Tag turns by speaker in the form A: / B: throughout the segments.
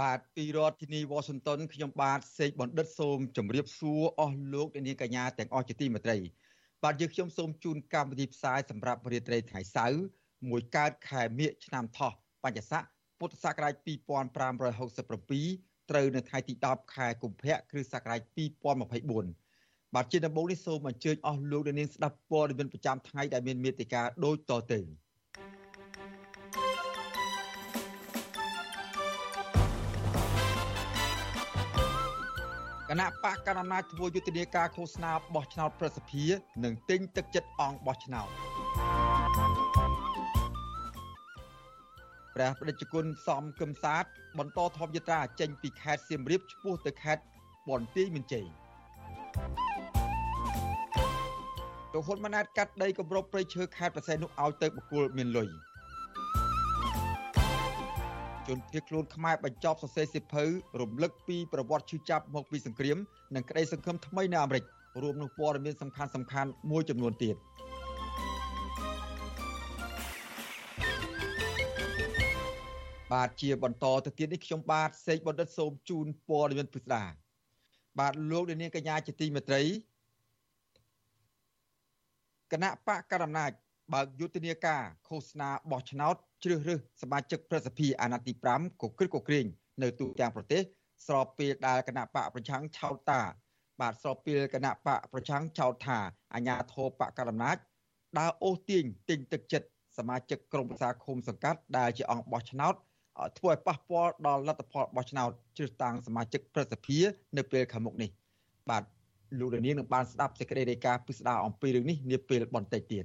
A: បាទពីរដ្ឋធានី Washington ខ្ញុំបាទសេកបណ្ឌិតសូមជម្រាបសួរអស់លោកអ្នកនាងកញ្ញាទាំងអស់ជាទីមេត្រីបាទយើងខ្ញុំសូមជូនកម្មវិធីផ្សាយសម្រាប់រាត្រីថ្ងៃសៅរ៍មួយកើតខែមិញឆ្នាំថោះបញ្ញស័កពុទ្ធសករាជ2567ត្រូវនៅថ្ងៃទី10ខែកុម្ភៈគ្រិស្តសករាជ2024បាទជាដំបូងនេះសូមអញ្ជើញអស់លោកអ្នកនាងស្ដាប់ព័ត៌មានប្រចាំថ្ងៃដែលមានមេត្តាដូចតទៅ គណៈបកកណ្ដាលអំណាចធ្វើយុទ្ធនាការឃោសនាបោះឆ្នោតប្រសិទ្ធិនិងទិញទឹកចិត្តអង្គបោះឆ្នោតព្រះប្រតិជគុណសំគឹមសាទបន្តធម្មយត្រាចេញពីខេត្តសៀមរាបឆ្ពោះទៅខេត្តបន្ទាយមានជ័យទៅហ៊ុនម៉ាណែតកាត់ដីគម្របព្រៃឈើខេត្តប្រសែននោះឲ្យទៅបកគលមានលុយ ជនភៀសខ្លួនខ្មែរបញ្ចប់សរសេរសិភៅរំលឹកពីប្រវត្តិឈឺចាប់មកពីសង្គ្រាមនិងក្តីសង្ឃឹមថ្មីនៅអាមេរិករួមនឹងព័ត៌មានសំខាន់សំខាន់មួយចំនួនទៀតបាទជាបន្តទៅទៀតនេះខ្ញុំបាទសេកបណ្ឌិតសូមជូនព័ត៌មានពិស្ដាបាទលោកនាងកញ្ញាជាទីមេត្រីគណៈបកកណ្ដាលអំណាច បើកយុទ្ធនាការឃោសនាបោះឆ្នោតជ្រើសរើសសមាជិកប្រសិទ្ធិអាណត្តិទី5កក្រឹកកក្រែងនៅទូទាំងប្រទេស ស្របពេលដែលគណៈបកប្រឆាំងឆោតតា បាទស្របពេលគណៈបកប្រឆាំងឆោតថាអាញាធរបកកណ្ដាលអំណាចដើរអូសទាញទិញទឹកចិត្តសមាជិកក្រុមប្រឹក្សាឃុំសង្កាត់ដែលជាអង្គបោះឆ្នោតធ្វើឲ្យប៉ះពាល់ដល់លទ្ធផលបោះឆ្នោតជ្រើសតាំងសមាជិកប្រសិទ្ធិនៅពេលខាងមុខនេះបាទលោកលាននឹងបានស្ដាប់សេចក្តីរាយការណ៍ពិស្ដារអំពីរឿងនេះនាពេលបន្តិចទៀត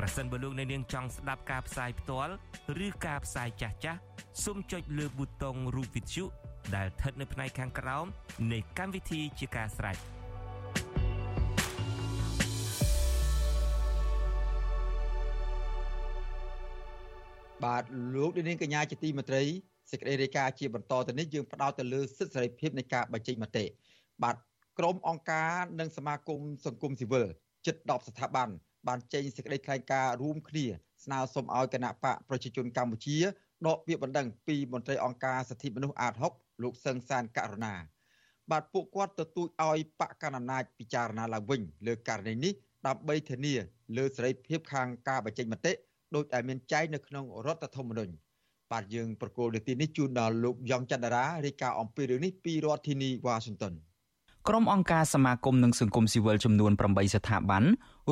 B: ប្រសិនបើលោកអ្នកនាងចង់ស្ដាប់ការផ្សាយផ្ទាល់ឬការផ្សាយចាស់ចាស់សូមចុចលើប៊ូតុងរូប Vithu ដែលស្ថិតនៅផ្នែកខាងក្រោមនៃកម្មវិធីជាការស្រេច។
A: បាទលោកនាងកញ្ញាជាទីមេត្រីសេចក្តីរាយការណ៍ជាបន្តទៅនេះយើងផ្ដោតទៅលើសិទ្ធិសេរីភាពនៃការបញ្ចេញមតិបាទក្រមអង្គការនិងសមាគមសង្គមស៊ីវិលជិត10ស្ថាប័ន បានចេញសេចក្តីថ្លែងការណ៍រួមគ្នាស្នើសុំឲ្យគណៈបកប្រជាជនកម្ពុជាដកពាក្យបណ្ដឹងពីមន្ត្រីអង្គការសិទ្ធិមនុស្សអាត6លោកសឹងសានករណាបាទពួកគាត់ទទូចឲ្យបកកណ្ដាលអំណាចពិចារណាឡើងវិញលើករណីនេះដើម្បីធានាលើសេរីភាពខាងការបញ្ចេញមតិដោយដែលមានចែងនៅក្នុងរដ្ឋធម្មនុញ្ញបាទយើងប្រកូលនាទីនេះជូនដល់លោកយ៉ងច័ន្ទរារាយការណ៍អំពីរឿងនេះពីរដ្ឋធានីវ៉ាស៊ីនតោន
C: ក្រុមអង្គការសមាគមនិងសង្គមស៊ីវិលចំនួន8ស្ថាប័ន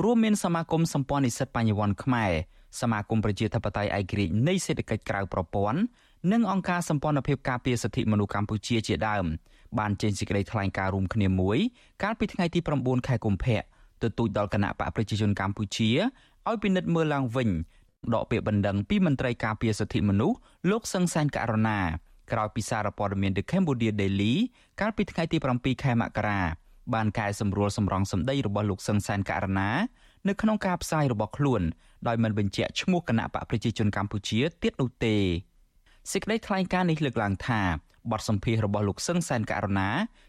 C: រួមមានសមាគមសម្ព័ន្ធនិស្សិតបញ្ញវន្តខ្មែរសមាគមប្រជាធិបតេយ្យឯករាជ្យនៃសេដ្ឋកិច្ចក្រៅប្រព័ន្ធនិងអង្គការសម្ព័ន្ធភាពការពារសិទ្ធិមនុស្សកម្ពុជាជាដើមបានចេញសេចក្តីថ្លែងការណ៍រួមគ្នាមួយកាលពីថ្ងៃទី9ខែកុម្ភៈទទូចដល់គណៈបកប្រជាជនកម្ពុជាឲ្យពិនិត្យមើលឡើងវិញដកពាក្យបណ្ដឹងពីមន្ត្រីការពារសិទ្ធិមនុស្សលោកសឹងសានករណា ក្រោយពីសារព័ត៌មាន The Cambodia Daily កាលពីថ្ងៃទី7ខែមករាបានកែសម្រួលសម្រងសម្ដីរបស់លោកសឹងសានករណានៅក្នុងការផ្សាយរបស់ខ្លួនដោយមិនបញ្ជាក់ឈ្មោះគណៈបកប្រជាជនកម្ពុជាទៀតនោះទេសេចក្តីថ្លែងការណ៍នេះលើកឡើងថាបទសម្ភាសរបស់លោកសឹងសានករណា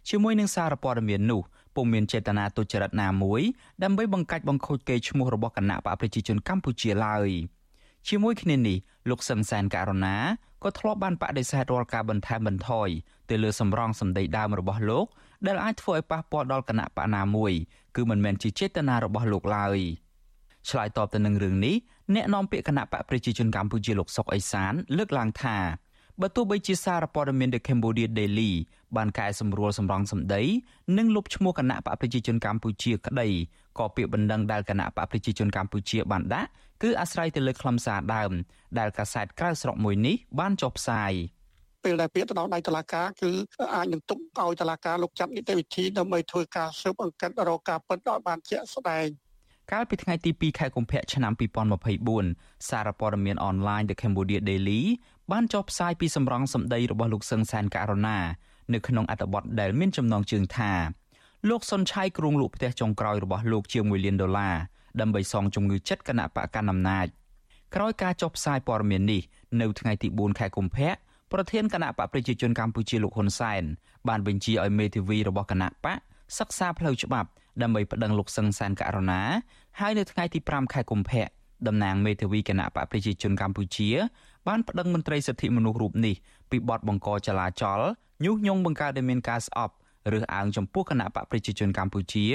C: ជាមួយនឹងសារព័ត៌មាននោះពុំមានចេតនាទុច្ចរិតណាមួយដើម្បីបង្កាច់បង្ខូចកេរ្តិ៍ឈ្មោះរបស់គណៈបកប្រជាជនកម្ពុជាឡើយ។ ជាមួយគ្នានេះលោកសឹងសានករណាក៏ធ្លាប់បានបដិសេធរាល់ការបន្ថែមបន្ថយទៅលើសម្រងសម្ដីដើមរបស់លោកដែលអាចធ្វើឲ្យប៉ះពាល់ដល់គណៈបកណាមួយគឺមិនមែនជាចេតនារបស់លោកឡើយឆ្លើយតបទៅនឹងរឿងនេះអ្នកនាំពាក្យគណៈបកប្រជាជនកម្ពុជាលោកសុកអេសានលើកឡើងថា បើទោះបីជាសារព័ត៌មាន The Cambodia Daily បានកែសម្រួលសម្រងសម្ដី និងលុបឈ្មោះគណៈបកប្រជាជនកម្ពុជាក្តីក៏ពាក្យបណ្ដឹងដែលគណៈបកប្រជាជនកម្ពុជាបានដាក់គឺអាស្រ័យទៅលើខ្លឹមសារដើម ដែលកាសែតក្រៅស្រុកមួយនេះបានចុះផ្សាយ
D: ពេលដែលពាក្យទៅដល់ដៃតុលាការគឺអាចនឹងទុកឲ្យតុលាការលោកចាត់នីតិវិធីដើម្បីធ្វើការស៊ើបអង្កេតរកការពិតឲ្យបានជាក់ស្ដែង
C: កាលពីថ្ងៃទី2ខែកុម្ភៈឆ្នាំ2024សារព័ត៌មានអនឡាញ The Cambodia Daily បានចុះផ្សាយពីសម្រងសម្ដីរបស់លោកសឹងសានករណានៅក្នុងអត្ថបទដែលមានចំណងជើងថាលោកសុនឆៃគ្រងលក់ផ្ទះចុងក្រោយរបស់លោកជាង1លានដុល្លារដើម្បីសងជំងឺចិត្តគណៈបកកណ្ដាលអំណាចក្រោយការចុះផ្សាយព័ត៌មាននេះនៅថ្ងៃទី4ខែកុម្ភៈប្រធានគណៈបកប្រជាជនកម្ពុជាលោកហ៊ុនសែនបានបញ្ជាឲ្យមេធាវីរបស់គណៈបកសិក្សាផ្លូវច្បាប់ ដើម្បីប្តឹងលោកសឹងសានករណាហើយនៅថ្ងៃទី5ខែកុម្ភៈតំណាងមេធាវីគណៈបកប្រជាជនកម្ពុជា បានប្តឹងមន្ត្រីសិទ្ធិមនុស្សរូបនេះពីបទបង្កចលាចលញុះញង់បង្កើតឲ្យមានការស្អប់រើសអើងចំពោះគណៈបកប្រជាជនកម្ពុជា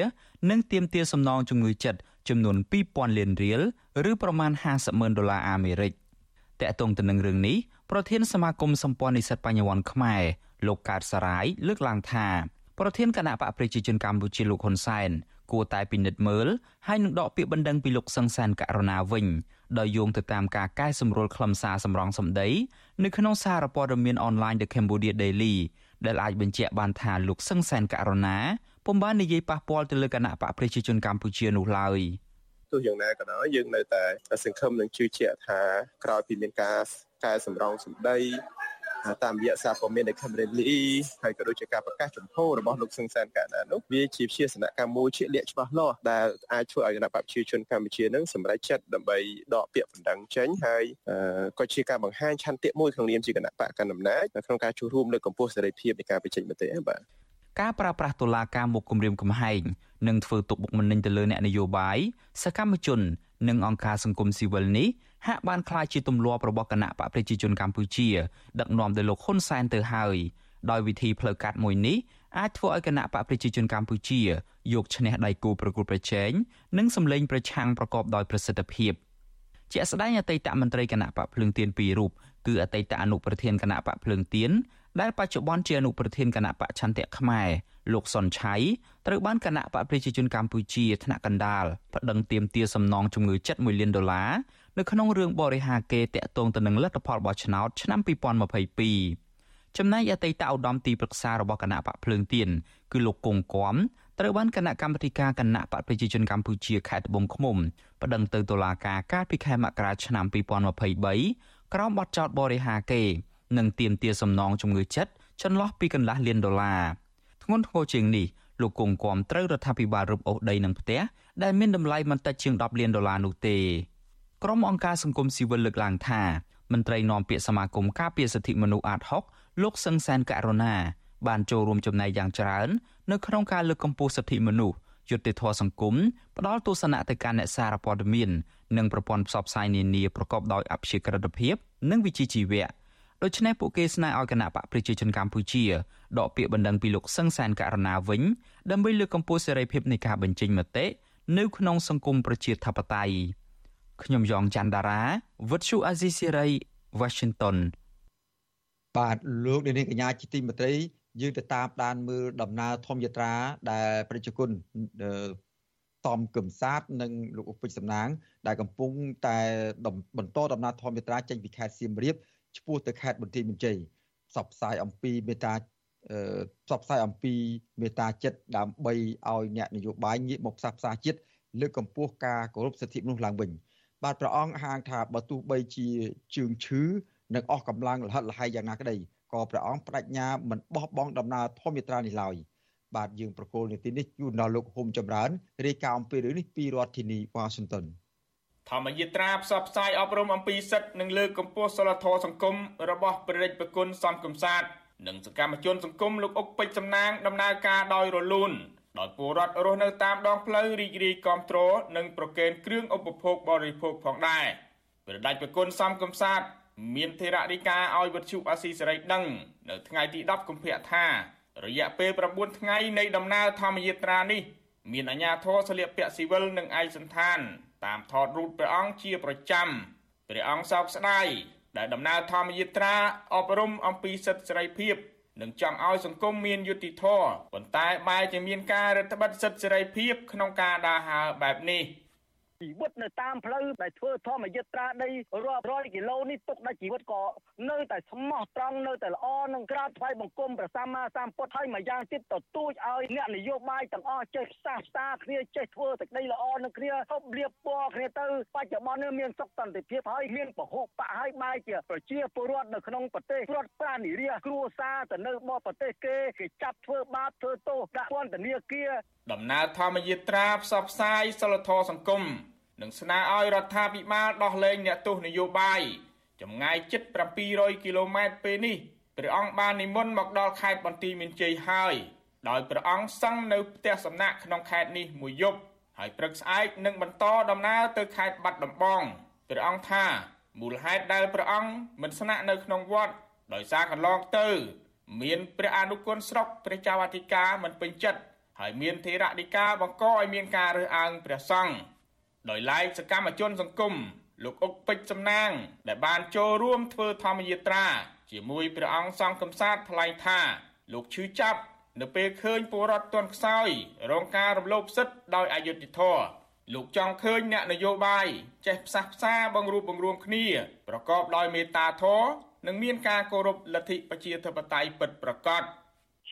C: និងទាមទារសំណងជំងឺចិត្តចំនួន2000លានរៀលឬប្រមាណ50ម៉ឺនដុល្លារអាមេរិកតកតងទៅនឹងរឿងនេះប្រធានសមាគមសម្ព័ន្ធនិស្សិតបញ្ញវន្តខ្មែរលោកកើតសរាយលើកឡើងថា ប្រធានគណៈបកប្រជាជនកម្ពុជាលោកហ៊ុនសែនគួរតែពិនិត្យមើលហើយនឹងដកពាក្យបណ្ដឹងពីលោកសង្សានករណាវិញដោយយោងទៅតាមការកែសម្រួលខ្លឹមសារសម្រងសម្ដីនៅក្នុងសារព័ត៌មានអនឡាញ The Cambodia Daily ដែលអាចបញ្ជាក់បានថាលោកសង្សានករណាពុំបាននិយាយប៉ះពាល់ទៅលើគណៈបកប្រជាជនកម្ពុជានោះឡើយ
E: ទោះយ៉ាងណាក៏ដោយយើងនៅតែសង្ឃឹមនឹងជឿជាក់ថាក្រោយពីមានការកែសម្រងសម្ដី តាមរយៈសារព័ត៌មាននៃ Cambodia ហើយក៏ដូចជាការប្រកាសចំហរបស់លោកសឹងសានកាណានោះវាជាវិជាសនកម្មមួយជាលក្ខច្បាស់លាស់ដែលអាចធ្វើឲ្យគណៈបព្វជិជនកម្ពុជានឹងសម្រេចចិត្តដើម្បីដកពាក្យបណ្ដឹងចេញហើយក៏ជាការបង្ហាញឆន្ទៈមួយក្នុងនាមជាគណៈបកកណ្ដាលអំណាចក្នុងការចូលរួមលើកកម្ពស់សេរីភាពនៃការបញ្ចេញមតិបាទ
C: ការប្រើប្រាស់តុលាការមកគម្រាមកំហែងនិងធ្វើទុកបុកម្នេញទៅលើអ្នកនយោបាយសកម្មជន និងអង្គការសង្គមស៊ីវិលនេះ ហាក់បានក្លាយជាទម្លាប់របស់គណៈបកប្រជាជនកម្ពុជា ដឹកនាំដោយលោកហ៊ុនសែនទៅហើយដោយវិធីផ្លូវកាត់មួយនេះអាចធ្វើឲ្យគណៈបកប្រជាជនកម្ពុជាយកឈ្នះដៃគូប្រកួតប្រជែងនិងសម្លេងប្រឆាំងប្រកបដោយប្រសិទ្ធភាពជាក់ស្ដែងអតីតមន្ត្រីគណៈបកភ្លើងទៀនពីររូបគឺអតីតអនុប្រធានគណៈបកភ្លើងទៀនដែលបច្ចុប្បន្នជាអនុប្រធានគណៈបកឆន្ទៈខ្មែរលោកសុនឆៃត្រូវបានគណៈបកប្រជាជនកម្ពុជាថ្នាក់កណ្ដាលប្តឹងទាមទារសំណងជំងឺចិត្ត1លានដុល្លារ នៅក្នុងរឿងបរិហាកេតាក់ទងទៅនឹងលទ្ធផលបោះឆ្នោតឆ្នាំ2022ចំណែកអតីតឧត្តមទីប្រឹក្សារបស់គណៈបកភ្លើងទៀនគឺលោកគង់គំត្រូវបានគណៈកម្មាធិការគណៈបកប្រជាជនកម្ពុជាខេត្តត្បូងឃ្មុំប្តឹងទៅតុលាការកាលពីខែមករាឆ្នាំ2023ក្រោមបទចោទបរិហាកេនិងទាមទារសំណងជំងឺចិត្តចន្លោះពីកន្លះលានដុល្លារធ្ងន់ធ្ងរជាងនេះលោកគង់គំត្រូវរដ្ឋាភិបាលរឹបអូសដីនឹងផ្ទះដែលមានតម្លៃមិនតិចជាង10លានដុល្លារនោះទេ ក្រុមអង្គការសង្គមស៊ីវិលលើកឡើងថាមន្ត្រីនាំពាក្យសមាគមការពារសិទ្ធិមនុស្សអាត6លោកសឹងសានករណាបានចូលរួមចំណែកយ៉ាងច្រើននៅក្នុងការលើកកម្ពស់សិទ្ធិមនុស្សយុត្តិធម៌សង្គមផ្ដល់ទស្សនៈទៅកាន់អ្នកសារព័ត៌មាននិងប្រព័ន្ធផ្សព្វផ្សាយនានាប្រកបដោយអព្យាក្រឹតភាពនិងវិជ្ជាជីវៈដូច្នេះពួកគេស្នើឲ្យគណៈបកប្រជាជនកម្ពុជាដកពាក្យបណ្ដឹងពីលោកសឹងសានករណាវិញដើម្បីលើកកម្ពស់សេរីភាពនៃការបញ្ចេញមតិនៅក្នុងសង្គមប្រជាធិបតេយ្យ ខ្ញុំយ៉ងច័ន្ទដារាវិទ្យុអាស៊ីសេរី Washington
A: បាទលោកនាងកញ្ញាជាទីមេត្រីយើងទៅតាមដានមើលដំណើរធម្មយាត្រាដែលប្រជាជនតំកឹមសាទនិងលោកឧបិច្សំណាង ដែលកំពុងតែបន្តដំណើរធម្មយាត្រាចេញពីខេត្តសៀមរាបឆ្ពោះទៅខេត្តបន្ទាយមានជ័យផ្សព្វផ្សាយអំពីមេត្តាផ្សព្វផ្សាយអំពីមេត្តាចិត្តដើម្បីឲ្យអ្នកនយោបាយងាកមកផ្សះផ្សាជាតិលើកកម្ពស់ការគោរពសិទ្ធិមនុស្សឡើងវិញ បាទព្រះអង្គហាងថាបើទោះបីជាជើងឈឺនិងអស់កម្លាំងលហិតលហែយ៉ាងណាក្តីក៏ព្រះអង្គបដិញ្ញាមិនបោះបង់ដំណើរធម្មយាត្រានេះឡើយបាទយើងប្រកូលនីតិនេះជូនដល់លោកហ៊ុំចម្រើនរាយការណ៍អំពីរឿងនេះពីរដ្ឋធានីវ៉ាស៊ីនតោន
F: ធម្មយាត្រាផ្សព្វផ្សាយអប់រំអំពីសិទ្ធិនិងលើកកម្ពស់សិលធម៌សង្គមរបស់ព្រះរាជប្រគុណសំកំសាទនិងសកម្មជនសង្គមលោកអុកពេជ្រសំណាងដំណើរការដោយរលូន ដោយពលរដ្ឋរស់នៅតាមដងផ្លូវរីករាយគាំទ្រនិងប្រកេនគ្រឿងឧបភោគបរិភោគផងដែរព្រះដាច់ប្រគុណសំកំសាទមានធរណីកាឲ្យវត្ថុអាស៊ីសេរីដឹង នៅថ្ងៃទី10កុម្ភៈថា រយៈពេល9ថ្ងៃនៃដំណើរធម្មយាត្រានេះ មានអាជ្ញាធរស្លៀកពាក់ស៊ីវិលនិងឯកសណ្ឋាន តាមថតរូបព្រះអង្គជាប្រចាំព្រះអង្គសោកស្ដាយដែលដំណើរធម្មយាត្រាអប់រំអំពីសិទ្ធិសេរីភាព និងចង់ឲ្យសង្គមមានយុត្តិធម៌ប៉ុន្តែបែរជាមានការរដ្ឋបិទសិទ្ធិសេរីភាពក្នុងការដើរហើរបែបនេះ។
G: ជីវិតនៅតាមផ្លូវដែលធ្វើធម្មយត្រាដីរាប់រយគីឡូនេះទុកដល់ជីវិតក៏នៅតែស្មោះត្រង់នៅតែល្អនឹងក្រាបថ្វាយបង្គំព្រះសម្មាសម្ពុទ្ធហើយមួយយ៉ាងទៀតទទូចឲ្យអ្នកនយោបាយទាំងអស់ចេះផ្សះផ្សាគ្នាចេះធ្វើសេចក្តីល្អនឹងគ្នាហូបលៀបពណ៌គ្នាទៅបច្ចុប្បន្ននេះមានសុខសន្តិភាពហើយមានពហុបកហើយបែរជាប្រជាពលរដ្ឋនៅក្នុងប្រទេសរដ្ឋប្រានិរាគ្រួសារទៅនៅបរប្រទេសគេគេចាប់ធ្វើបាបធ្វើទោសដាក់ពន្ធនាគារ
F: ដំណើរធម្មយាត្រាផ្សព្វផ្សាយសិលធម៌សង្គម និងស្នើឲ្យរដ្ឋាភិបាលដោះលែងអ្នកទោសនយោបាយចម្ងាយជិត700គីឡូម៉ែត្រពេលនេះព្រះអង្គបាននិមន្តមកដល់ខេត្តបន្ទាយមានជ័យហើយដោយព្រះអង្គសង់នៅផ្ទះសំណាក់ក្នុងខេត្តនេះមួយយប់ហើយព្រឹកស្អែកនឹងបន្តដំណើរទៅខេត្តបាត់ដំបងព្រះអង្គថាមូលហេតុដែលព្រះអង្គមិនស្នាក់នៅក្នុងវត្តដោយសារកន្លងទៅ មានព្រះអនុគុណស្រុកព្រះចៅអធិការមិនពេញចិត្តហើយមានធេរដីកាបង្កឲ្យមានការរើសអើងព្រះសង្ឃ ដោយឡែកសកម្មជនសង្គមលោកអុកពេជ្រសំណាង ដែលបានចូលរួមធ្វើធម្មយាត្រា ជាមួយព្រះអង្គសង្ឃកំសាទថ្លែងថាលោកឈឺចាប់នៅពេលឃើញពលរដ្ឋទន់ខ្សោយរងការរំលោភសិទ្ធិដោយអយុត្តិធម៌លោកចង់ឃើញអ្នកនយោបាយចេះផ្សះផ្សាបង្រួបបង្រួមគ្នា ប្រកបដោយមេត្តាធម៌និងមានការគោរពលទ្ធិប្រជាធិបតេយ្យពិតប្រាកដ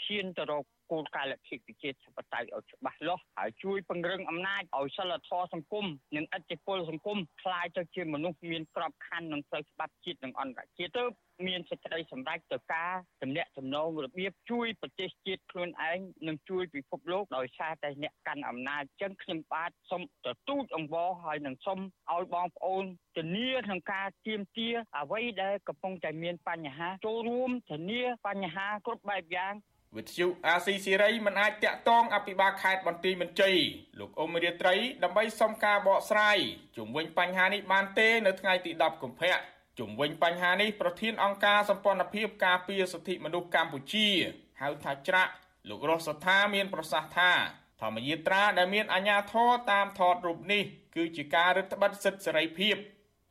G: ឈានទៅរក គោលការណ៍លទ្ធិប្រជាធិបតេយ្យឲ្យច្បាស់លាស់ហើយជួយពង្រឹងអំណាចឲ្យសិលធម៌សង្គមនិងអធិពលសង្គមคล้ายទៅជាមនុស្សមានក្របខ័ណ្ឌនិងផ្លូវច្បាប់ជាតិនិងអន្តរជាតិទៅមានសេចក្តីសម្រេចទៅការទំនាក់ទំនងរបៀបជួយប្រទេសជាតិខ្លួនឯងនិងជួយពិភពលោកដោយសារតែអ្នកកាន់អំណាចចឹងខ្ញុំបាទសូមទទូចអង្វរហើយនឹងសូមឲ្យបងប្អូនធានាក្នុងការទៀមទាអ្វីដែលកំពុងតែមានបញ្ហាចូលរួមធានាបញ្ហាគ្រប់បែបយ៉ាង
F: វិទ្យុអាស៊ីសេរីមិនអាចតាក់ទងអភិបាលខេត្តបន្ទាយមានជ័យលោកអ៊ុំរាត្រីដើម្បីសុំការបកស្រាយជុំវិញបញ្ហានេះបានទេនៅថ្ងៃទី10កុម្ភៈជុំវិញបញ្ហានេះប្រធានអង្គការសម្ព័ន្ធភាពការពារសិទ្ធិមនុស្សកម្ពុជាហៅថាច្រាក់លោករស់សថាមានប្រសាសន៍ថាធម្មយាត្រាដែលមានអាជ្ញាធរតាមថតរូបនេះគឺជាការរឹតបន្តឹងសិទ្ធិសេរីភាព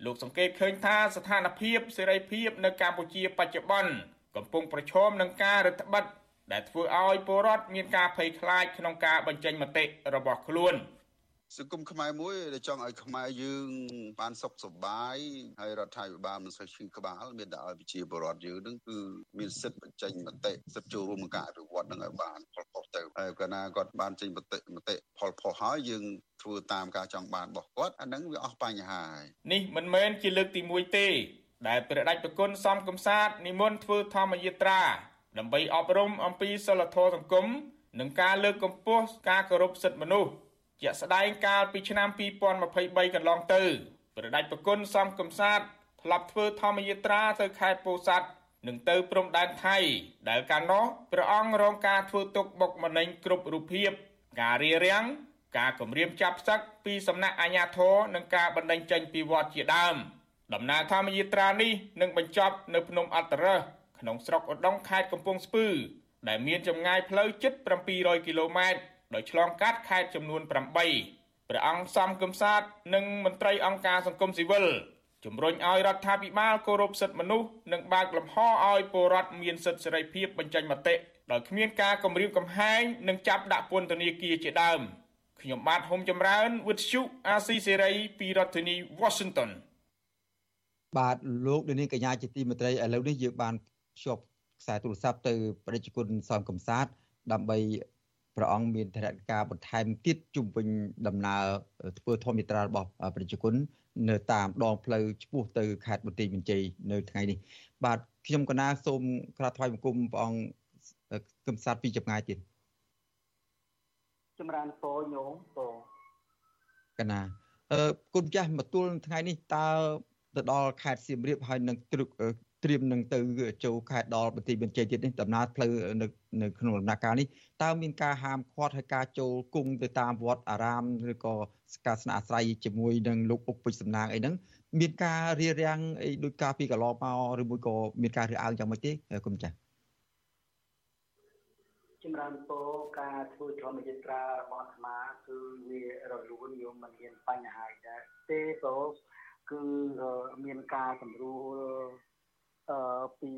F: លោកសង្កេតឃើញថាស្ថានភាពសេរីភាពនៅកម្ពុជាបច្ចុប្បន្នកំពុងប្រឈមនឹងការរឹតបន្តឹង ដែលធ្វើឲ្យពលរដ្ឋមានការភ័យខ្លាចក្នុងការបញ្ចេញមតិរបស់ខ្លួន
H: សង្គមខ្មែរមួយដែលចង់ឲ្យខ្មែរយើងបានសុខសប្បាយហើយរដ្ឋាភិបាលមិនសូវឈឺក្បាលមានតែឲ្យប្រជាពលរដ្ឋយើងនឹងគឺមានសិទ្ធិបញ្ចេញមតិសិទ្ធិចូលរួមក្នុងការអភិវឌ្ឍនឹងឲ្យបានផលផុសទៅហើយកាលណាគាត់បានចេញមតិមតិផលផុសហើយយើងធ្វើតាមការចង់បានរបស់គាត់អានឹងវាអស់បញ្ហាហើយ
F: នេះមិនមែនជាលើកទី1ទេដែលព្រះដេចប្រគុណសំកំសាទនិមន្តធ្វើធម្មយាត្រា ដើម្បីអប់រំអំពីសិលធម៌សង្គមនិងការលើកកម្ពស់ការគោរពសិទ្ធិមនុស្សជាក់ស្ដែងកាលពីឆ្នាំ2023កន្លងទៅព្រះដេចប្រគុណសំកំសាទធ្លាប់ធ្វើធម្មយាត្រាទៅខេត្តពោធិ៍សាត់និងទៅព្រំដែនថៃ ដែលកាលនោះព្រះអង្គរងការធ្វើទុកបុកម្នេញគ្រប់រូបភាពការរារាំងការគំរាមចាប់ផ្សឹកពីសំណាក់អាជ្ញាធរនិងការបណ្តេញចេញពីវត្តជាដើម ដំណើរធម្មយាត្រានេះនឹងបញ្ចប់នៅភ្នំអត្តរស ក្នុងស្រុកឧដុង្គខេត្តកំពង់ស្ពឺ ដែលមានចម្ងាយផ្លូវជិត700គីឡូម៉ែត្រដោយឆ្លងកាត់ខេត្តចំនួន8ព្រះអង្គសំកំសាទនិងមន្ត្រីអង្គការសង្គមស៊ីវិលជំរុញឲ្យរដ្ឋាភិបាលគោរពសិទ្ធិមនុស្សនិងបើកលំហឲ្យពលរដ្ឋមានសិទ្ធិសេរីភាពបញ្ចេញមតិដោយគ្មានការគំរាមកំហែងនិងចាប់ដាក់ពន្ធនាគារជាដើមខ្ញុំបាទហុំចម្រើនវិទ្យុអាស៊ីសេរីពីរដ្ឋធានី Washington
A: បាទលោកនាងកញ្ញាជាទីមេត្រីឥឡូវនេះយើងបាន ភ្ជាប់ខ្សែទូរស័ព្ទទៅប្រជាជនសំកំសាទដើម្បីព្រះអង្គមានធរណការបន្ថែមទៀតជុំវិញដំណើរធ្វើធម្មយាត្រារបស់ប្រជាជននៅតាមដងផ្លូវឆ្ពោះទៅខេត្តបន្ទាយមានជ័យនៅថ្ងៃនេះបាទខ្ញុំកណាសូមក្រាបថ្វាយបង្គំព្រះអង្គកំសាទពីចម្ងាយទៀត
G: ចម្រើនពរញោមពរ
A: កណាអឺគុណចាស់មកទួលថ្ងៃនេះតើទៅដល់ខេត្តសៀមរាបហើយនឹងទ្រឹក ត្រៀមនឹងទៅចូលខេត្តដល់បន្ទាយមានជ័យទៀតនេះដំណើរផ្លូវនៅនៅក្នុងដំណាក់កាលនេះតើមានការហាមឃាត់ហើយការចូលគង់ទៅតាមវត្តអារាមឬក៏ការស្នាក់អាស្រ័យជាមួយនឹងលោកអុកពេជ្រសំណាងអីហ្នឹងមានការរៀបរៀងអីដោយការពីកន្លងមកឬមួយក៏មានការរើសអើងយ៉ាងម៉េចទេគុំចាស់
G: ចម្រើនពរការធ្វើធម្មយាត្រារបស់អាត្មាគឺវារលូនយោមមិនមានបញ្ហាដែរទេព្រោះ
I: គឺមានការសម្រួលអឺ ពី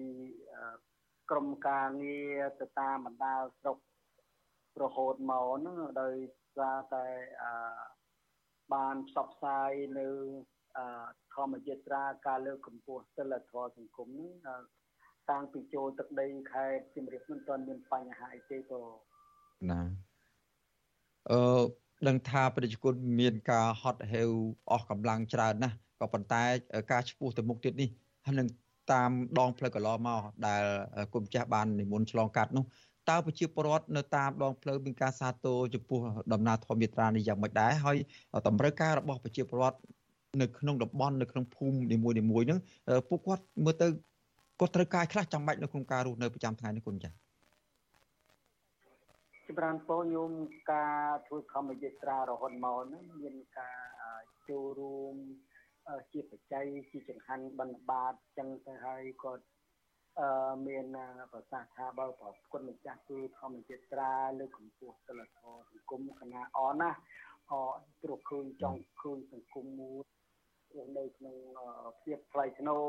I: ក្រមការងារទៅតាមបណ្ដាស្រុករហូតមកហ្នឹងដោយសារតែអឺបានផ្សព្វផ្សាយនៅអឺធម្មយត្រាការលើកកម្ពស់សិលធម៌សង្គមហ្នឹងតាំងពីចូលទឹកដីខេត្តសៀមរាបមិនទាន់មានបញ្ហាអីទេក៏
A: ណាអឺដឹងថាប្រជាជនមានការហត់ហេវអស់កម្លាំងច្រើនណាស់ក៏ប៉ុន្តែការឈ្មោះទៅមុខទៀតនេះហើយនឹង តាមដងផ្លូវកន្លងមកដែលគុំចាស់បាននិមន្តឆ្លងកាត់នោះតើប្រជាពលរដ្ឋនៅតាមដងផ្លូវមានការសាទរចំពោះដំណើរធម្មយាត្រានេះយ៉ាងម៉េចដែរហើយតម្រូវការរបស់ប្រជាពលរដ្ឋនៅក្នុងតំបន់នៅក្នុងភូមិនីមួយៗហ្នឹងពួកគាត់មើលទៅគាត់ត្រូវការខ្លះចាំបាច់នៅក្នុងការរស់នៅប្រចាំថ្ងៃនេះគុណចា៎
I: ចម្រើនពោញោមការធ្វើធម្មយាត្រារហូតមកហ្នឹងមានការចូលរួម ជាបច្ច័យជាចង្ហាន់បណ្ឌបាតចឹងទៅហើយគាត់អឺមានប្រសាសន៍ថាបើប្រគុណម្ចាស់គឺធម្មចេត្រាលើកកម្ពស់សិលធម៌សង្គមគណៈអណាអព្រោះឃើញចង់ឃើញសង្គមមួយរស់នៅក្នុងភាពថ្លៃថ្នូរ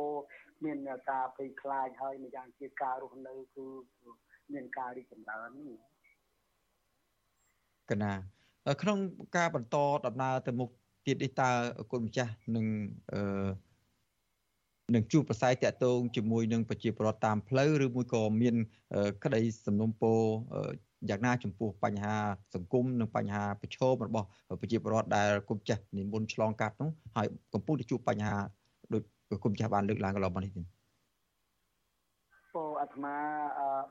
I: មានការភ័យខ្លាចហើយម្យ៉ាងជាការរស់នៅគឺមានការរីកចម្រើននេះ
A: កណាក្នុងការបន្តដំណើរទៅមុខ ទៀតនេះតើគុណម្ចាស់នឹងអឺនឹងជួបប្រស័យតាក់ទងជាមួយនឹងប្រជាពលរដ្ឋតាមផ្លូវឬមួយក៏មាន ក្តីសំណុំពរយ៉ាងណាចំពោះបញ្ហាសង្គមនិងបញ្ហាប្រឈមរបស់ប្រជាពលរដ្ឋដែលគុំចាស់និមន្តឆ្លងកាត់នោះហើយកំពុងតែជួបបញ្ហាដោយគុំចាស់បានលើកឡើងកន្លងមកនេះទេ
I: ពោអាត្មា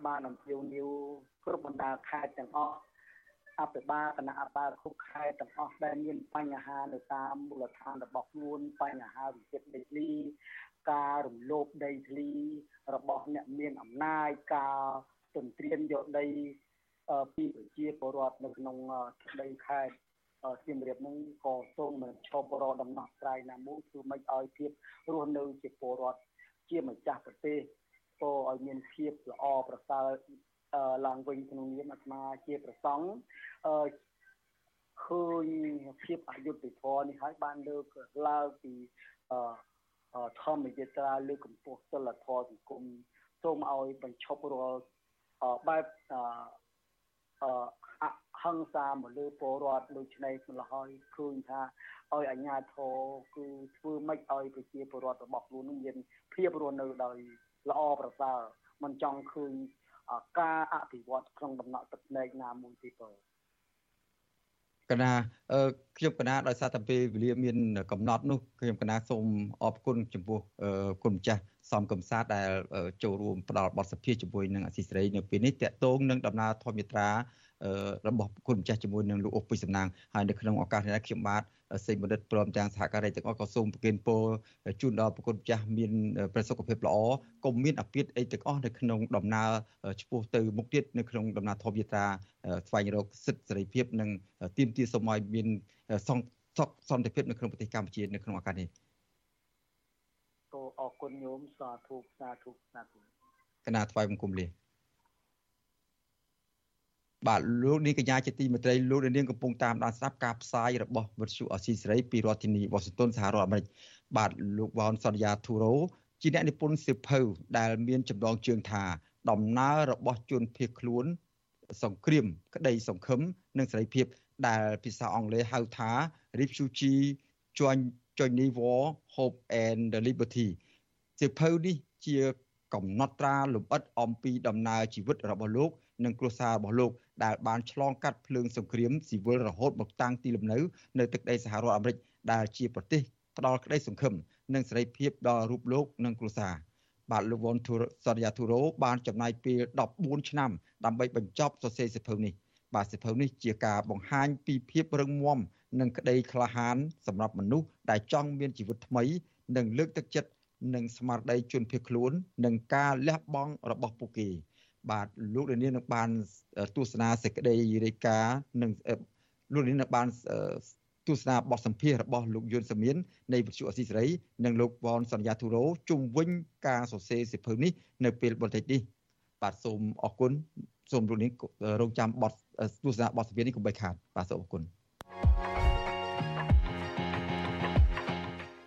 I: បានអំពាវនាវគ្រប់បណ្ដាខេត្តទាំងអស់ អភិបាលគណៈអបាលគ្រប់ខេត្តទាំងអស់ដែលមានបញ្ហានៅតាមមូលដ្ឋានរបស់ខ្លួនបញ្ហាវិចិត្រដីធ្លីការរំលោភដីធ្លីរបស់អ្នកមានអំណាចការទន្ទ្រានយកដីពីប្រជាពលរដ្ឋនៅក្នុងដីខេត្តសៀមរាបនឹងក៏សូមមិនឈប់រកដំណោះស្រាយណាមួយគឺមិនឲ្យភាពរស់នៅជាពលរដ្ឋជាម្ចាស់ប្រទេសក៏ឲ្យមានភាពល្អប្រសើរ ឡើងវិញក្នុងនាមអាត្មាជាប្រសង់អឺឃើញភាពអយុត្តិធម៌នេះហើយបានលើកឡើងពីអឺធម្មយត្រាលើកកម្ពស់សិលធម៌សង្គមសូមឲ្យបញ្ឈប់រាល់បែបអអហង្សាមកលើពលរដ្ឋដូច្នេះម្ល៉េះហើយឃើញថាឲ្យអាជ្ញាធរគឺធ្វើម៉េចឲ្យប្រជាពលរដ្ឋរបស់ខ្លួននឹងមានភាពរស់នៅដោយល្អប្រសើរមិនចង់ឃើញ ការអភិវឌ្ឍក្នុងដំណក់ទឹកភ្នែកណាមួយទេបើ
A: កណាខ្ញុំកណាដោយសារតែពេលវេលាមានកំណត់នោះខ្ញុំកណាសូមអរគុណចំពោះគុណម្ចាស់សំកំសាទដែលចូលរួមផ្ដល់បទសភាជាមួយនឹងអសីស្រីនៅពេលនេះតកតងនឹងដំណើរធម្មយាត្រា របស់គុណម្ចាស់ជាមួយនឹងលោកអុកពីសំណាងហើយនៅក្នុងឱកាសនេះខ្ញុំបាទសេចបណ្ឌិតព្រមទាំងសហការីទាំងអស់ក៏សូមប្រគិនពរជូនដល់ប្រគុណម្ចាស់មានប្រសុខភាពល្អកុំមានអាពាធអីទាំងអស់នៅក្នុងដំណើរឆ្ពោះទៅមុខទៀតនៅក្នុងដំណើរធម្មយាត្រាស្វែងរកសិទ្ធិសេរីភាពនិងទាមទារសូមឲ្យមានសង្សុខសន្តិភាពនៅក្នុងប្រទេសកម្ពុជានៅក្នុងឱកាសនេះ
I: សូមអរគុណញោមសាធុសាធុសាធុ
A: គណៈថ្វាយបង្គំលា បាទលោកនាងកញ្ញាជាទីមេត្រីលោកនាងកំពុងតាមដានស្ដាប់ការផ្សាយរបស់វិទ្យុអស៊ីសេរីពីរដ្ឋធានីវ៉ាស៊ីនតោនសហរដ្ឋអាមេរិកបាទលោកវ៉ាន់សន្យាធូរ៉ូជាអ្នកនិពន្ធសិភៅដែលមានចំណងជើងថា ដំណើររបស់ជនភៀសខ្លួន សង្គ្រាម ក្តីសង្ឃឹមនិងសេរីភាព ដែលភាសាអង់គ្លេសហៅថា Refugee Journey War Hope and Liberty សិភៅនេះជាកំណត់ត្រាលម្អិតអំពីដំណើរជីវិតរបស់លោក និងគ្រួសាររបស់លោក ដែលបានឆ្លងកាត់ភ្លើងសង្គ្រាមស៊ីវិលរហូតមកតាំងទីលំនៅនៅទឹកដីសហរដ្ឋអាមេរិកដែលជាប្រទេសផ្ដល់ក្តីសង្ឃឹមនិងសេរីភាពដល់រូបលោកនិងគ្រួសារបាទលោកវ៉ុនទូសរិយាទូរ៉ូបានចំណាយពេល14ឆ្នាំដើម្បីបញ្ចប់សរសេរសៀវភៅនេះបាទសៀវភៅនេះជាការបង្ហាញពីភាពរឹងមាំនិងក្តីក្លាហានសម្រាប់មនុស្សដែលចង់មានជីវិតថ្មី និងលើកទឹកចិត្តនិងស្មារតីជនភៀសខ្លួន និងការលះបង់របស់ពួកគេ បាទលោកលាននឹងបានទស្សនាសេចក្តីរាយការណ៍និងលោកលាននឹងបានទស្សនាបទសម្ភាសរបស់លោកយុនសាមៀននៃវិទ្យុអស៊ីសេរីនិងលោកវ៉នសន្យាទូរ៉ូជុំវិញការសរសេរសិភៅនេះនៅពេលបន្តិចនេះបាទសូមអរគុណសូមលោកនាងរងចាំបទទស្សនាបទសម្ភាសនេះកុំបីខាតបាទសូមអរគុណ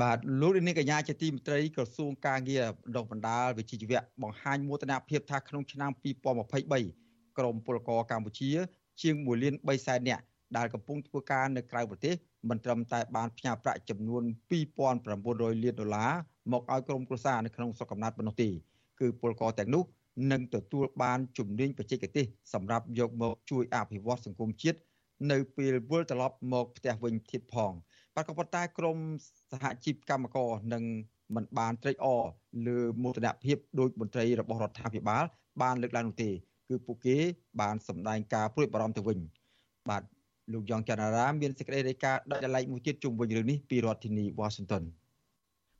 A: បាទលោកនាងកញ្ញាជាទីមេត្រីក្រសួងការងារបណ្ដុះបណ្ដាលវិជ្ជាជីវៈបង្ហាញមោទនភាពថាក្នុងឆ្នាំ2023ក្រមពលករកម្ពុជា ជាង1លាន3សែននាក់ដែលកំពុងធ្វើការនៅក្រៅប្រទេសមិនត្រឹមតែបានផ្ញើប្រាក់ចំនួន2900លានដុល្លារមកឲ្យក្រុមគ្រួសារនៅក្នុងស្រុកកំណើតប៉ុណ្ណោះទេគឺពលករទាំងនោះនឹងទទួលបានជំនាញបច្ចេកទេសសម្រាប់យកមកជួយអភិវឌ្ឍសង្គមជាតិនៅពេលវិលត្រឡប់មកផ្ទះវិញទៀតផង បាទក៏ប៉ុន្តែក្រមសហជីពកម្មករនឹងមិនបានត្រេកអរលើមោទនភាពដោយមន្ត្រីរបស់រដ្ឋាភិបាល បានលើកឡើងនោះទេ គឺពួកគេ បានសម្ដែងការព្រួយបារម្ភទៅវិញ បាទលោកយ៉ងច័ន្ទរាមានសេចក្តីរាយការណ៍ដាច់ដライមួយទៀតជុំវិញរឿងនេះពីរដ្ឋធានី Washington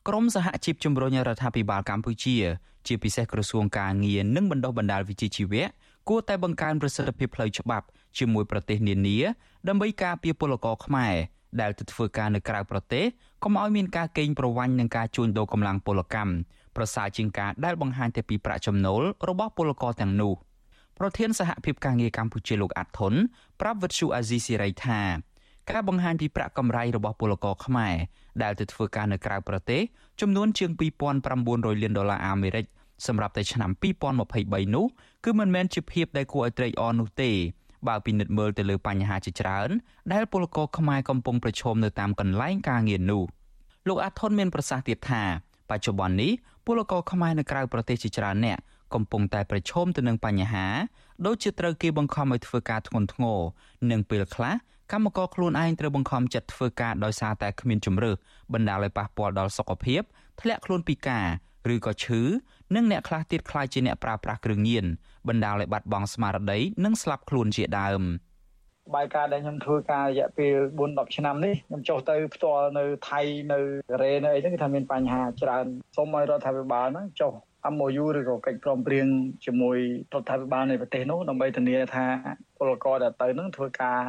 C: ក្រមសហជីពជំរុញរដ្ឋាភិបាលកម្ពុជា ជាពិសេសក្រសួងការងារនិងបណ្ដុះបណ្ដាលវិជ្ជាជីវៈគួរតែបង្កើនប្រសិទ្ធភាពផ្លូវច្បាប់ជាមួយប្រទេសនានាដើម្បីការពារពលករខ្មែរ ដែលទៅធ្វើការនៅក្រៅប្រទេសកុំឲ្យមានការកេងប្រវ័ញ្ចនិងការជួញដូរកម្លាំងពលកម្មប្រសើរជាងការដែលបង្ហាញតែពីប្រាក់ចំណូលរបស់ពលករទាំងនោះប្រធានសហភាពការងារកម្ពុជាលោកអាត់ធុនប្រាប់វិទ្យុអាស៊ីសេរីថាការបង្ហាញពីប្រាក់កម្រៃរបស់ពលករខ្មែរដែលទៅធ្វើការនៅក្រៅប្រទេសចំនួនជាង2900លានដុល្លារអាមេរិកសម្រាប់តែឆ្នាំ2023នោះគឺមិនមែនជាភាពដែលគួរឲ្យត្រេកអរនោះទេ បើពិនិត្យមើលទៅលើបញ្ហាជាច្រើន ដែលពលករខ្មែរកំពុងប្រឈមនៅតាមកន្លែងការងារនោះលោកអាថុនមានប្រសាសន៍ទៀតថាបច្ចុប្បន្ននេះពលករខ្មែរនៅក្រៅប្រទេសជាច្រើនអ្នកកំពុងតែប្រឈមទៅនឹងបញ្ហាដូចជាត្រូវគេបង្ខំឲ្យធ្វើការធ្ងន់ធ្ងរនិងពេលខ្លះកម្មករខ្លួនឯងត្រូវបង្ខំចិត្តធ្វើការដោយសារតែគ្មានជំរើសបណ្ដាលឲ្យប៉ះពាល់ដល់សុខភាពធ្លាក់ខ្លួនពិការ ឬក៏ឈឺនិងអ្នកខ្លះទៀតខ្លាចជាអ្នកប្រើប្រាស់គ្រឿងញៀនបណ្ដាលឲ្យបាត់បង់ស្មារតីនិងស្លាប់ខ្លួនជាដើម
J: បាយការដែលខ្ញុំធ្វើការរយៈពេល4 10ឆ្នាំនេះខ្ញុំចុះទៅផ្ទាល់នៅថៃនៅកូរ៉េនៅអីហ្នឹងគឺថាមានបញ្ហាច្រើនសូមឲ្យរដ្ឋាភិបាលហ្នឹងចុះ MOU ឬក៏កិច្ចព្រមព្រៀងជាមួយរដ្ឋាភិបាលនៃប្រទេសនោះដើម្បីធានាថាពលករដែលទៅនឹងធ្វើការ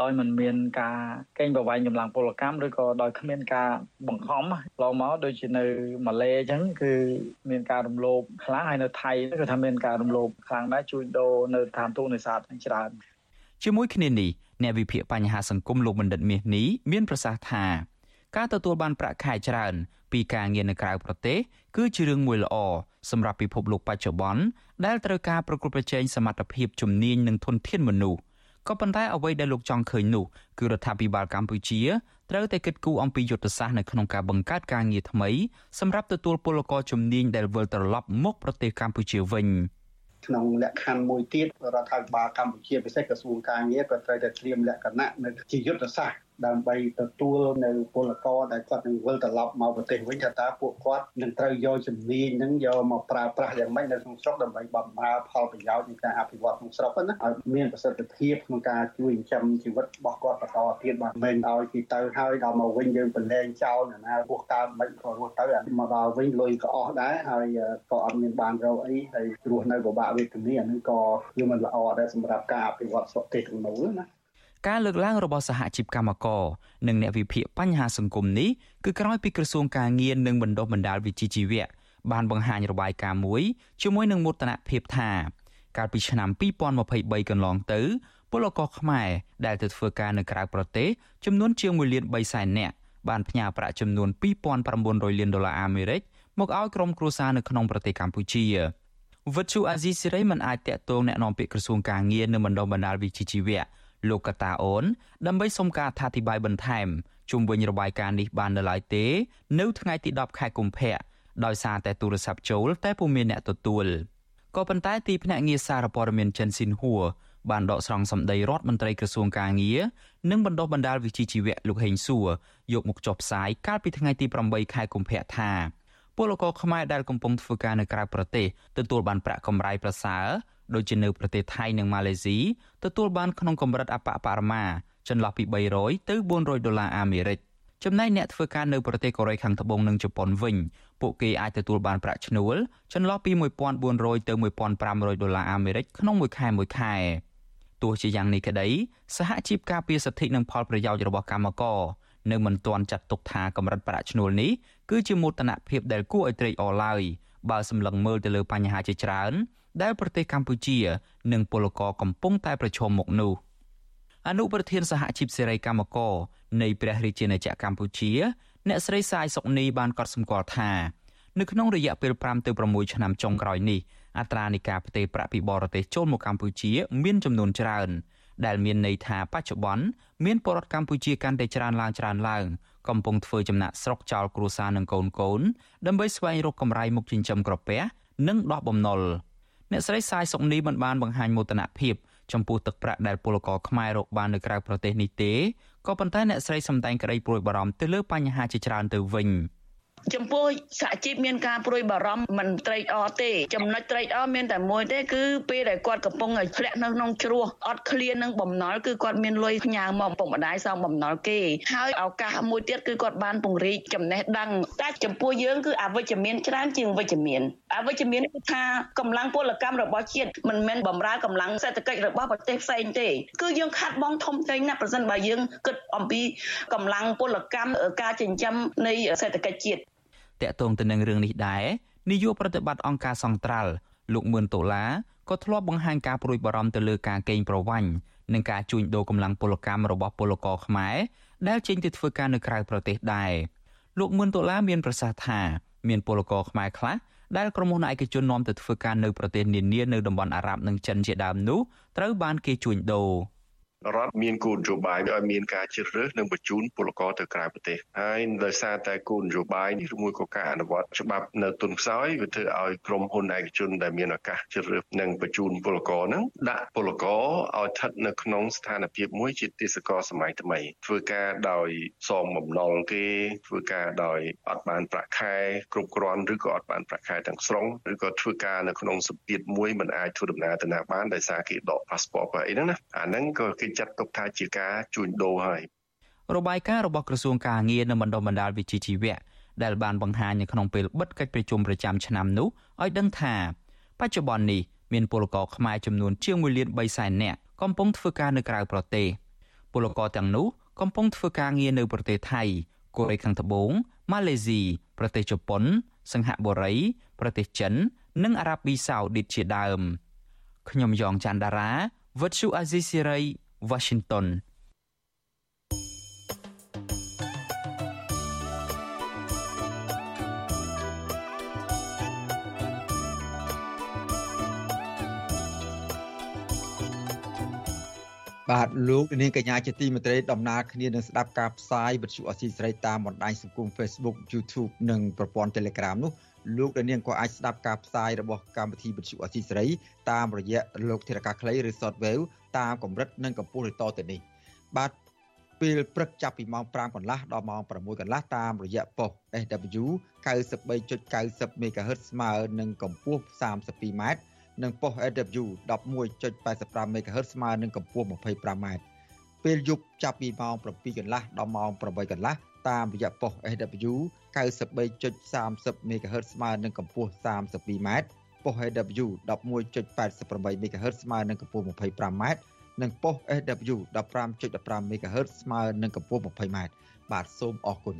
J: ដោយមិនមានការកេងប្រវ័ញ្ចកម្លាំងពលកម្មឬក៏ដោយគ្មានការបង្ខំឡងមកដូចជានៅម៉ាឡេអញ្ចឹងគឺមានការរំលោភខ្លាំងហើយនៅថៃគឺថាមានការរំលោភខ្លាំងដែរជួញដូរនៅតាមទូនេសាទច្រើន
C: ជាមួយគ្នានេះអ្នកវិភាគបញ្ហាសង្គមលោកបណ្ឌិតមាសនេះមានប្រសាសន៍ថាការទទួលបានប្រាក់ខែច្រើន ពីការងារនៅក្រៅប្រទេស គឺជារឿងមួយល្អសម្រាប់ពិភពលោកបច្ចុប្បន្នដែលត្រូវការប្រកួតប្រជែងសមត្ថភាពជំនាញនិងធនធានមនុស្ស ក៏ប៉ុន្តែអ្វីដែលលោកចង់ឃើញនោះគឺរដ្ឋាភិបាលកម្ពុជាត្រូវតែគិតគូរអំពីយុទ្ធសាស្ត្រនៅក្នុងការបង្កើតការងារថ្មីសម្រាប់ទទួលពលករជំនាញដែលវិលត្រឡប់មកប្រទេសកម្ពុជាវិញ។
D: ក្នុងលក្ខខណ្ឌមួយទៀតរដ្ឋាភិបាលកម្ពុជាពិសេសក្រសួងការងារក៏ត្រូវតែត្រៀមលក្ខណៈនៅជាយុទ្ធសាស្ត្រ ដើម្បីទទួលនៅពលករដែលគាត់នឹងវិលត្រឡប់មកប្រទេសវិញថាតើពួកគាត់នឹងត្រូវយកជំនាញនឹងយកមកប្រើប្រាស់យ៉ាងម៉េចនៅក្នុងស្រុកដើម្បីបម្រើផលប្រយោជន៍នៃការអភិវឌ្ឍក្នុងស្រុកណាឲ្យមានប្រសិទ្ធភាពក្នុងការជួយចិញ្ចឹមជីវិតរបស់គាត់បន្តទៀតបាទមិនឲ្យគេទៅហើយដល់មកវិញយើងប្រឡែងចោលណារស់កើតមិនក៏រស់ទៅមកដល់វិញលុយក៏អស់ដែរហើយក៏អត់មានបានរកអីហើយរស់នៅពិបាកវេទនាអានឹងក៏គឺមិនល្អដែរសម្រាប់ការអភិវឌ្ឍស្រុកទេសក្នុងនោះណា
C: ការលើកឡើងរបស់សហជីពកម្មករនិងអ្នកវិភាគបញ្ហាសង្គមនេះគឺក្រោយពីក្រសួងការងារនិងបណ្ដុះបណ្ដាលវិជ្ជាជីវៈបានបង្ហាញរបាយការណ៍មួយជាមួយនឹងមោទនភាពថាកាលពីឆ្នាំ2023កន្លងទៅពលករខ្មែរដែលទៅធ្វើការនៅក្រៅប្រទេសចំនួនជាង1លាន3សែននាក់បានផ្ញើប្រាក់ចំនួន2900លានដុល្លារអាមេរិកមកឲ្យក្រុមគ្រួសារនៅក្នុងប្រទេសកម្ពុជាវិទ្យុអាស៊ីសេរីមិនអាចតាក់ទងแนะនាំពាក្យក្រសួងការងារនិងបណ្ដុះបណ្ដាលវិជ្ជាជីវៈ លោកកតាអូនដើម្បីសុំការអធិប្បាយបន្ថែមជុំវិញរបាយការណ៍នេះបាននៅឡើយទេ នៅថ្ងៃទី10ខែកុម្ភៈដោយសារតែទូរស័ព្ទចូលតែពុំមានអ្នកទទួលក៏ប៉ុន្តែទីភ្នាក់ងារសារព័ត៌មានចិនស៊ីនហួរបានដកស្រង់សម្ដីរដ្ឋមន្ត្រីក្រសួងការងារនិងបណ្ដុះបណ្ដាលវិជ្ជាជីវៈលោកហេងសួរយកមកចុះផ្សាយកាលពីថ្ងៃទី8ខែកុម្ភៈថាពលករខ្មែរដែលកំពុងធ្វើការនៅក្រៅប្រទេសទទួលបានប្រាក់កម្រៃប្រសើរ ដូចជានៅប្រទេសថៃនិងម៉ាឡេស៊ីទទួលបានក្នុងកម្រិតអបអបរមាចន្លោះពី300ទៅ400ដុល្លារអាមេរិកចំណែកអ្នកធ្វើការនៅប្រទេសកូរ៉េខាងត្បូងនិងជប៉ុនវិញពួកគេអាចទទួលបានប្រាក់ឈ្នួលចន្លោះពី1400ទៅ1500ដុល្លារអាមេរិកក្នុងមួយខែមួយខែទោះជាយ៉ាងនេះក្តីសហជីពការពារសិទ្ធិនិងផលប្រយោជន៍របស់កម្មករនៅមិនទាន់ចាត់ទុកថាកម្រិតប្រាក់ឈ្នួលនេះគឺជាមោទនភាពដែលគួរឲ្យត្រេកអរឡើយបើសម្លឹងមើលទៅលើបញ្ហាជាច្រើន ដែលប្រទេសកម្ពុជា និងពលករកំពុងតែប្រឈមមុខនោះអនុប្រធានសហជីពសេរីកម្មករនៃព្រះរាជាណាចក្រកម្ពុជា អ្នកស្រីសាយសុកនីបានកត់សម្គាល់ថានៅក្នុងរយៈពេល5ទៅ6ឆ្នាំចុងក្រោយនេះអត្រានៃការផ្ទេរប្រាក់ពីបរទេសចូលមកកម្ពុជា មានចំនួនច្រើន ដែលមានន័យថាបច្ចុប្បន្នមានពលរដ្ឋកម្ពុជាកាន់តែច្រើនឡើងច្រើនឡើងកំពុងធ្វើចំណាក់ស្រុកចោលគ្រួសារនិងកូនកូនដើម្បីស្វែងរកកម្រៃមុខចិញ្ចឹមក្រពះនិងដោះបំណុល អ្នកស្រីសាយសុកនីមិនបានបង្ហាញមោទនភាពចំពោះទឹកប្រាក់ដែលពលករខ្មែររកបាននៅក្រៅប្រទេសនេះទេក៏ប៉ុន្តែអ្នកស្រីសម្ដែងក្តីព្រួយបារម្ភទៅលើបញ្ហាជាច្រើនទៅវិញ។
K: ចំពោះសហជីពមានការព្រួយបារម្ភមិនត្រេកអរទេចំណុចត្រេកអរមានតែមួយទេគឺពេលដែលគាត់កំពុងធ្លាក់នៅក្នុងជ្រោះអត់ឃ្លាននឹងបំណុលគឺគាត់មានលុយផ្ញើមកពុកម្ដាយសងបំណុលគេហើយឱកាសមួយទៀតគឺគាត់បានពង្រីកចំណេះដឹងតែចំពោះយើងគឺអវិជ្ជមានច្រើនជាងវិជ្ជមានអវិជ្ជមានគឺថាកម្លាំងពលកម្មរបស់ជាតិមិនមែនបំរើកម្លាំងសេដ្ឋកិច្ចរបស់ប្រទេសផ្សេងទេគឺយើងខាត់បងធំធេងណាស់ប្រសិនបើយើងគិតអំពីកម្លាំងពលកម្មការចិញ្ចឹមនៃសេដ្ឋកិច្ចជាតិ
C: តកតងទៅនឹងរឿងនេះដែរនាយកប្រតិបត្តិអង្គការសង្ត្រាល់លោកមឿនដុល្លារក៏ធ្លាប់បង្ហាញការព្រួយបារម្ភទៅលើការកេងប្រវ័ញ្ចនិងការជួញដូរកម្លាំងពលកម្មរបស់ពលករខ្មែរដែលចេញទៅធ្វើការនៅក្រៅប្រទេសដែរលោកមឿនដុល្លារមានប្រសាសន៍ថាមានពលករខ្មែរខ្លះ ដែលក្រុមហ៊ុនឯកជននាំទៅធ្វើការនៅប្រទេសនានានៅតំបន់អារ៉ាប់និងចិនជាដើមនោះត្រូវបានគេជួញដូរ
L: រដ្ឋមានគោលនយោបាយឲ្យមានការជ្រើសរើសនិងបញ្ជូនពលករទៅក្រៅប្រទេសហើយដោយសារតែគោលនយោបាយនេះឬមួយក៏ការអនុវត្តច្បាប់នៅទុនខ្សោយវាធ្វើឲ្យក្រុមហ៊ុនឯកជនដែលមានឱកាសជ្រើសរើសនិងបញ្ជូនពលករហ្នឹងដាក់ពលករឲ្យស្ថិតនៅក្នុងស្ថានភាពមួយជាទេសកលសម័យថ្មី ធ្វើការដោយសមបំណុលគេ ធ្វើការដោយអត់បានប្រាក់ខែគ្រប់គ្រាន់ឬក៏អត់បានប្រាក់ខែទាំងស្រុងឬក៏ធ្វើការនៅក្នុងសម្ពាធមួយមិនអាចធ្វើដំណើរទៅណាបានដោយសារគេដក passport អីហ្នឹងណាអាហ្នឹងក៏គេចាត់ទុកថាជាការជួញដូរហើយ
C: របាយការណ៍របស់ក្រសួងការងារនិងបណ្ដុំបណ្ដាលវិជ្ជាជីវៈដែលបានបង្ហាញនៅក្នុងពេលបិទកិច្ចប្រជុំប្រចាំឆ្នាំនោះឲ្យដឹងថាបច្ចុប្បន្ននេះមានពលករខ្មែរចំនួនជាង1លាន3សែននាក់កំពុងធ្វើការនៅក្រៅប្រទេសពលករទាំងនោះកំពុងធ្វើការងារនៅប្រទេសថៃកូរ៉េខាងត្បូងម៉ាឡេស៊ីប្រទេសជប៉ុនសិង្ហបុរី ប្រទេសចិន និងអារ៉ាប៊ីសាអូឌីតជាដើមខ្ញុំយ៉ងច័ន្ទដារាវិទ្យុអាស៊ីសេរី Washington
A: បាទលោកនាងកញ្ញាជាទីមេត្រីដំណើរគ្នានឹងស្ដាប់ការផ្សាយវិទ្យុអស៊ីសេរីតាមបណ្ដាញសង្គម Facebook YouTube និងប្រព័ន្ធ Telegram នោះលោកនាងក៏អាចស្ដាប់ការផ្សាយរបស់កម្មវិធីវិទ្យុអស៊ីសេរីតាមរយៈលោកធារកាខ្លីឬ Shortwave តាមកម្រិតនិងកម្ពស់ឬតទៅនេះបាទពេលព្រឹកចាប់ពីម៉ោង5កន្លះដល់ម៉ោង6កន្លះតាមរយៈប៉ុស SW 93.90 MHz ស្មើនឹងកម្ពស់ 32m និងប៉ុស SW 11.85 MHz ស្មើនឹងកម្ពស់ 25m ពេលយប់ចាប់ពីម៉ោង7កន្លះដល់ម៉ោង8កន្លះតាមរយៈប៉ុស SW 93.30 MHz ស្មើនឹងកម្ពស់ 32m ប៉ុស AW 11.88 MHz ស្មើនឹងកម្ពស់ 25m និងប៉ុស SW 15.15 MHz ស្មើនឹងកម្ពស់ 20m បាទសូមអរគុណ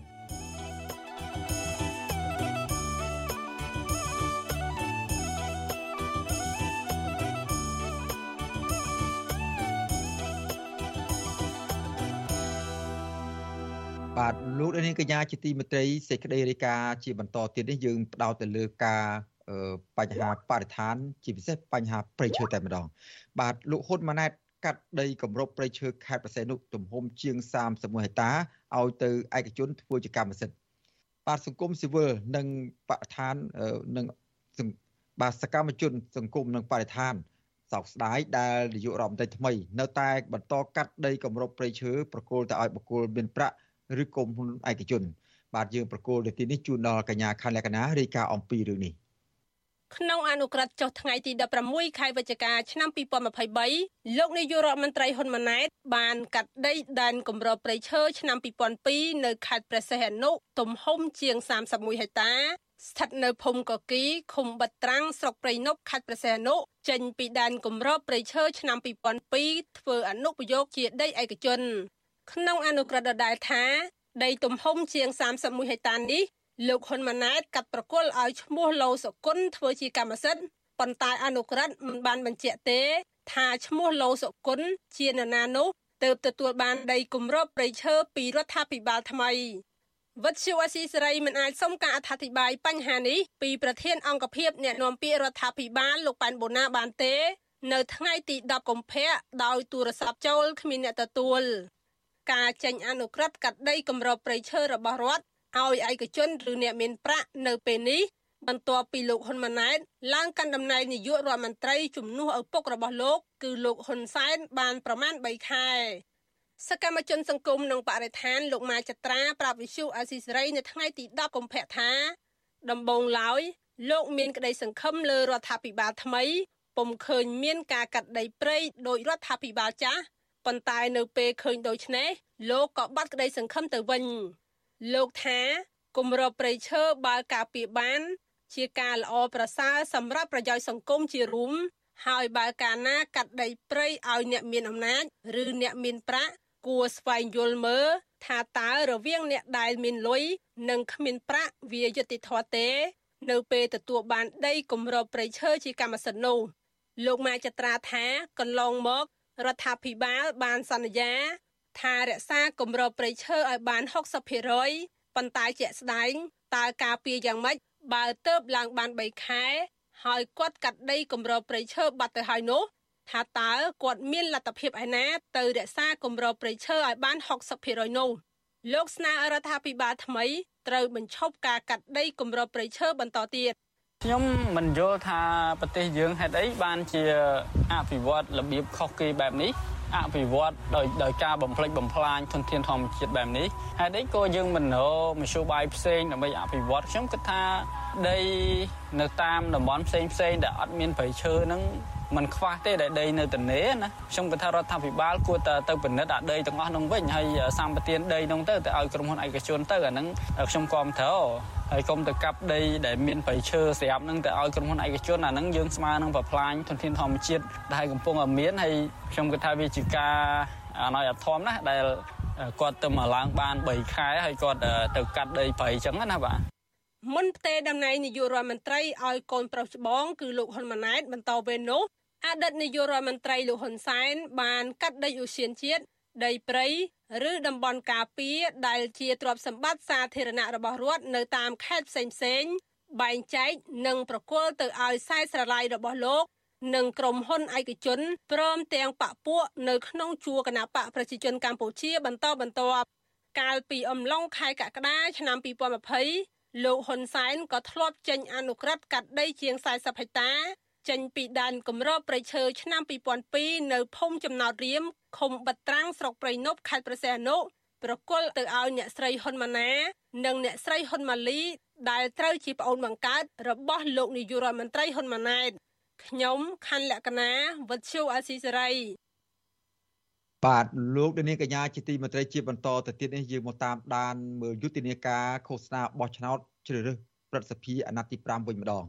A: បាទលោកនាងកញ្ញាជាទីមេត្រីសេចក្តីរាយការណ៍ជាបន្តទៀតនេះយើងផ្ដោតទៅលើការបញ្ហាបរិស្ថាន ជាពិសេសបញ្ហាព្រៃឈើតែម្ដង បាទលោកហ៊ុនម៉ាណែតកាត់ដីគម្របព្រៃឈើខេត្តប្រសេនុទំហំជាង31ហិកតាឲ្យទៅឯកជនធ្វើជាកម្មសិទ្ធិបាទសង្គមស៊ីវិលនិងបរិស្ថាននិងបាទសកម្មជន សង្គមនិងបរិស្ថានសោកស្ដាយដែលនាយករដ្ឋមន្ត្រីថ្មី នៅតែបន្តកាត់ដីគម្របព្រៃឈើប្រគល់ទៅឲ្យបុគ្គលមានប្រាក់ ឬគុំហ៊ុនឯកជន បាទយើងប្រកូលនៅទីនេះជូនដល់កញ្ញាខណ្ឌលក្ខណារាយការណ៍អំពីរឿងនេះ
M: ក្នុងអនុក្រឹត្យចុះថ្ងៃទី16ខែវិច្ឆិកាឆ្នាំ2023លោកនាយករដ្ឋមន្ត្រីហ៊ុនម៉ាណែត បានកាត់ដីដែនគម្របព្រៃឈើឆ្នាំ2002នៅខេត្តព្រះសីហនុទំហំជាង31ហិកតាស្ថិតនៅភូមិកគីឃុំបិតត្រាំងស្រុកព្រៃនប់ខេត្តព្រះសីហនុចេញពីដែនគម្របព្រៃឈើឆ្នាំ2002ធ្វើអនុប្រយោគជាដីឯកជន ក្នុងអនុក្រឹត្យដដែលថាដីទំហំជាង31ហិកតានេះលោកហ៊ុនម៉ាណែតកាត់ប្រគល់ឲ្យឈ្មោះឡូសុគន្ធធ្វើជាកម្មសិទ្ធិប៉ុន្តែអនុក្រឹត្យមិនបានបញ្ជាក់ទេ ថាឈ្មោះឡូសុគន្ធជានរណានោះទើបទទួលបានដីគម្របព្រៃឈើពីរដ្ឋាភិបាលថ្មីវត្តជាអស៊ីសេរីមិនអាចសុំការអធិប្បាយបញ្ហានេះពីប្រធានអង្គភិបអ្នកនាំពាក្យរដ្ឋាភិបាលលោកប៉ែនបូណាបានទេ នៅថ្ងៃទី10កុម្ភៈដោយទូរស័ព្ទចូលគ្មានអ្នកទទួល ការចេញអនុក្រឹត្យកាត់ដីគម្របព្រៃឈើរបស់រដ្ឋឲ្យឯកជនឬអ្នកមានប្រាក់នៅពេលនេះបន្ទាប់ពីលោកហ៊ុនម៉ាណែតឡើងកាន់តំណែងនាយករដ្ឋមន្ត្រីជំនួសឪពុករបស់លោកគឺលោកហ៊ុនសែនបានប្រមាណ3ខែសកម្មជនសង្គមនិងបរិស្ថានលោកម៉ាចត្រាប្រាប់វិសុអាស៊ីសេរីនៅថ្ងៃទី10កុម្ភៈថា ដំបូងឡើយលោកមានក្តីសង្ឃឹមលើរដ្ឋាភិបាលថ្មីពុំឃើញមានការកាត់ដីព្រៃដោយរដ្ឋាភិបាលចាស់ ប៉ុន្តែនៅពេលឃើញដូច្នេះលោកក៏បាត់ក្តីសង្ឃឹមទៅវិញ លោកថាគម្របព្រៃឈើបើការពារបាន ជាការល្អប្រសើរសម្រាប់ប្រយោជន៍សង្គមជារួមហើយបើកាលណាកាត់ដីព្រៃឲ្យអ្នកមានអំណាចឬអ្នកមានប្រាក់គួរស្វែងយល់មើលថាតើរវាងអ្នកដែលមានលុយនិងគ្មានប្រាក់វាយុត្តិធម៌ទេ នៅពេលទទួលបានដីគម្របព្រៃឈើជាកម្មសិទ្ធិនោះលោកម៉ែចត្រាថាកន្លងមក រដ្ឋាភិបាលបានសន្យា ថារក្សាគម្របព្រៃឈើឲ្យបាន60%ប៉ុន្តែជាក់ស្ដែងតើការពារយ៉ាងម៉េចបើទៅបឡើងបាន3ខែ ហើយគាត់កាត់ដីគម្របព្រៃឈើបាត់ទៅហើយនោះថាតើគាត់មានលទ្ធភាពឯណាទៅរក្សាគម្របព្រៃឈើឲ្យបាន60%នោះលោកស្នើរដ្ឋាភិបាលថ្មីត្រូវបញ្ឈប់ការកាត់ដីគម្របព្រៃឈើបន្តទៀត
N: ខ្ញុំមិនយល់ថាប្រទេសយើងហេតុអីបានជាអភិវឌ្ឍរបៀបខុសគេបែបនេះអភិវឌ្ឍដោយដោយការបំផ្លិចបំផ្លាញធនធានធម្មជាតិបែបនេះហេតុអីក៏យើងមិនរកមធ្យោបាយផ្សេងដើម្បីអភិវឌ្ឍខ្ញុំគិតថាដីនៅតាមតំបន់ផ្សេងផ្សេងដែលអត់មានព្រៃឈើហ្នឹងมันខ្វះទេដែលដីនៅទនេណាខ្ញុំគិតថារដ្ឋាភិបាលគួរតែទៅពិនិត្យអាដីទាំងអស់នោះវិញហើយសម្បទានដីនោះទៅទៅឲ្យក្រុមហ៊ុនឯកជនទៅអាហ្នឹងខ្ញុំគាំទ្រហើយកុំទៅកាប់ដីដែលមានប្រៃឈើស្រាប់នឹងទៅឲ្យក្រុមហ៊ុនឯកជនអាហ្នឹងយើងស្មើនឹងប្រផ្លាញធនធានធម្មជាតិដែលកំពុងតែមានហើយខ្ញុំគិតថាវាជាការអណយអធមណាដែលគាត់ទៅមកឡើងបាន3ខែហើយគាត់ទៅកាត់ដីប្រៃចឹងណាបាទ
M: មុនផ្ទេតំណែងនាយករដ្ឋមន្ត្រីឲ្យកូនប្រុសច្បងគឺលោកហ៊ុនម៉ាណែតបន្តវេននោះអតីតនាយករដ្ឋមន្ត្រីលោកហ៊ុនសែនបានកាត់ដីឧស្សាហជាតិដីព្រៃឬតំបន់ការពារដែលជាទ្រព្យសម្បត្តិសាធារណៈរបស់រដ្ឋនៅតាមខេត្តផ្សេងផ្សេងបែងចែកនិងប្រគល់ទៅឲ្យខ្សែស្រឡាយរបស់លោក និងក្រុមហ៊ុនឯកជនព្រមទាំងបពពួកនៅក្នុងជួរគណៈបកប្រជាជនកម្ពុជាបន្តបន្ទាប់កាលពីអំឡុងខែកក្កដាឆ្នាំ2020 លោកហ៊ុនសែនក៏ធ្លាប់ចេញអនុក្រឹត្យកាត់ដីជាង40ហិកតា ចេញពីដែនគម្របព្រៃឈើឆ្នាំ2002នៅភូមិចំណោតរៀមឃុំបត្រាំងស្រុកព្រៃនប់ខេត្តព្រះសីហនុប្រគល់ទៅឲ្យអ្នកស្រីហ៊ុនម៉ាណែនិងអ្នកស្រីហ៊ុនម៉ាលី ដែលត្រូវជាប្អូនបង្កើតរបស់លោកនាយករដ្ឋមន្ត្រីហ៊ុនម៉ាណែតខ្ញុំខណ្ឌលក្ខណាវុទ្ធុអាស៊ីសេរី
A: បាទលោកនាងកញ្ញាជាទីមេត្រីជាបន្តទៅទៀតនេះយើងមកតាមដានមើលយុទ្ធនាការឃោសនាបោះឆ្នោតជ្រើសរើសប្រសិទ្ធភាពអាណត្តិទី5វិញម្ដង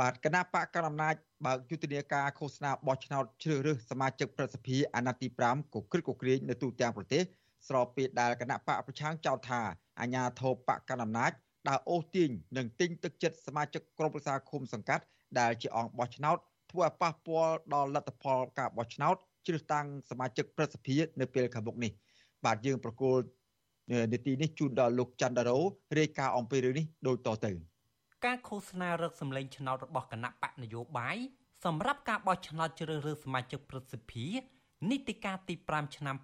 A: បាទគណៈបកកណ្ដាលអំណាចបើកយុទ្ធនាការឃោសនាបោះឆ្នោតជ្រើសរើសសមាជិកប្រសិទ្ធិអាណត្តិទី5កក្រឹកកក្រៀងនៅទូទាំងប្រទេសស្របពេលដែលគណៈបកប្រឆាំងចោទថាអាញាធរបកកណ្ដាលអំណាចដើរអូសទាញនិងទិញទឹកចិត្តសមាជិកក្រុមប្រឹក្សាឃុំសង្កាត់ដែលជាអង្គបោះឆ្នោតធ្វើឲ្យប៉ះពាល់ដល់លទ្ធផលការបោះឆ្នោត ជ្រើសតាំងសមាជិកប្រសិទ្ធិនៅពេលខាងមុខនេះបាទយើងប្រកូលនីតិនេះជូនដល់លោកច័ន្ទដារ៉ូរាយការណ៍អំពីរឿងនេះដូចតទៅ។
O: ការឃោសនារឹកសម្លេងឆ្នោតរបស់គណៈបកនយោបាយសម្រាប់ការបោះឆ្នោតជ្រើសរើសសមាជិកព្រឹទ្ធសភានីតិកាលទី5ឆ្នាំ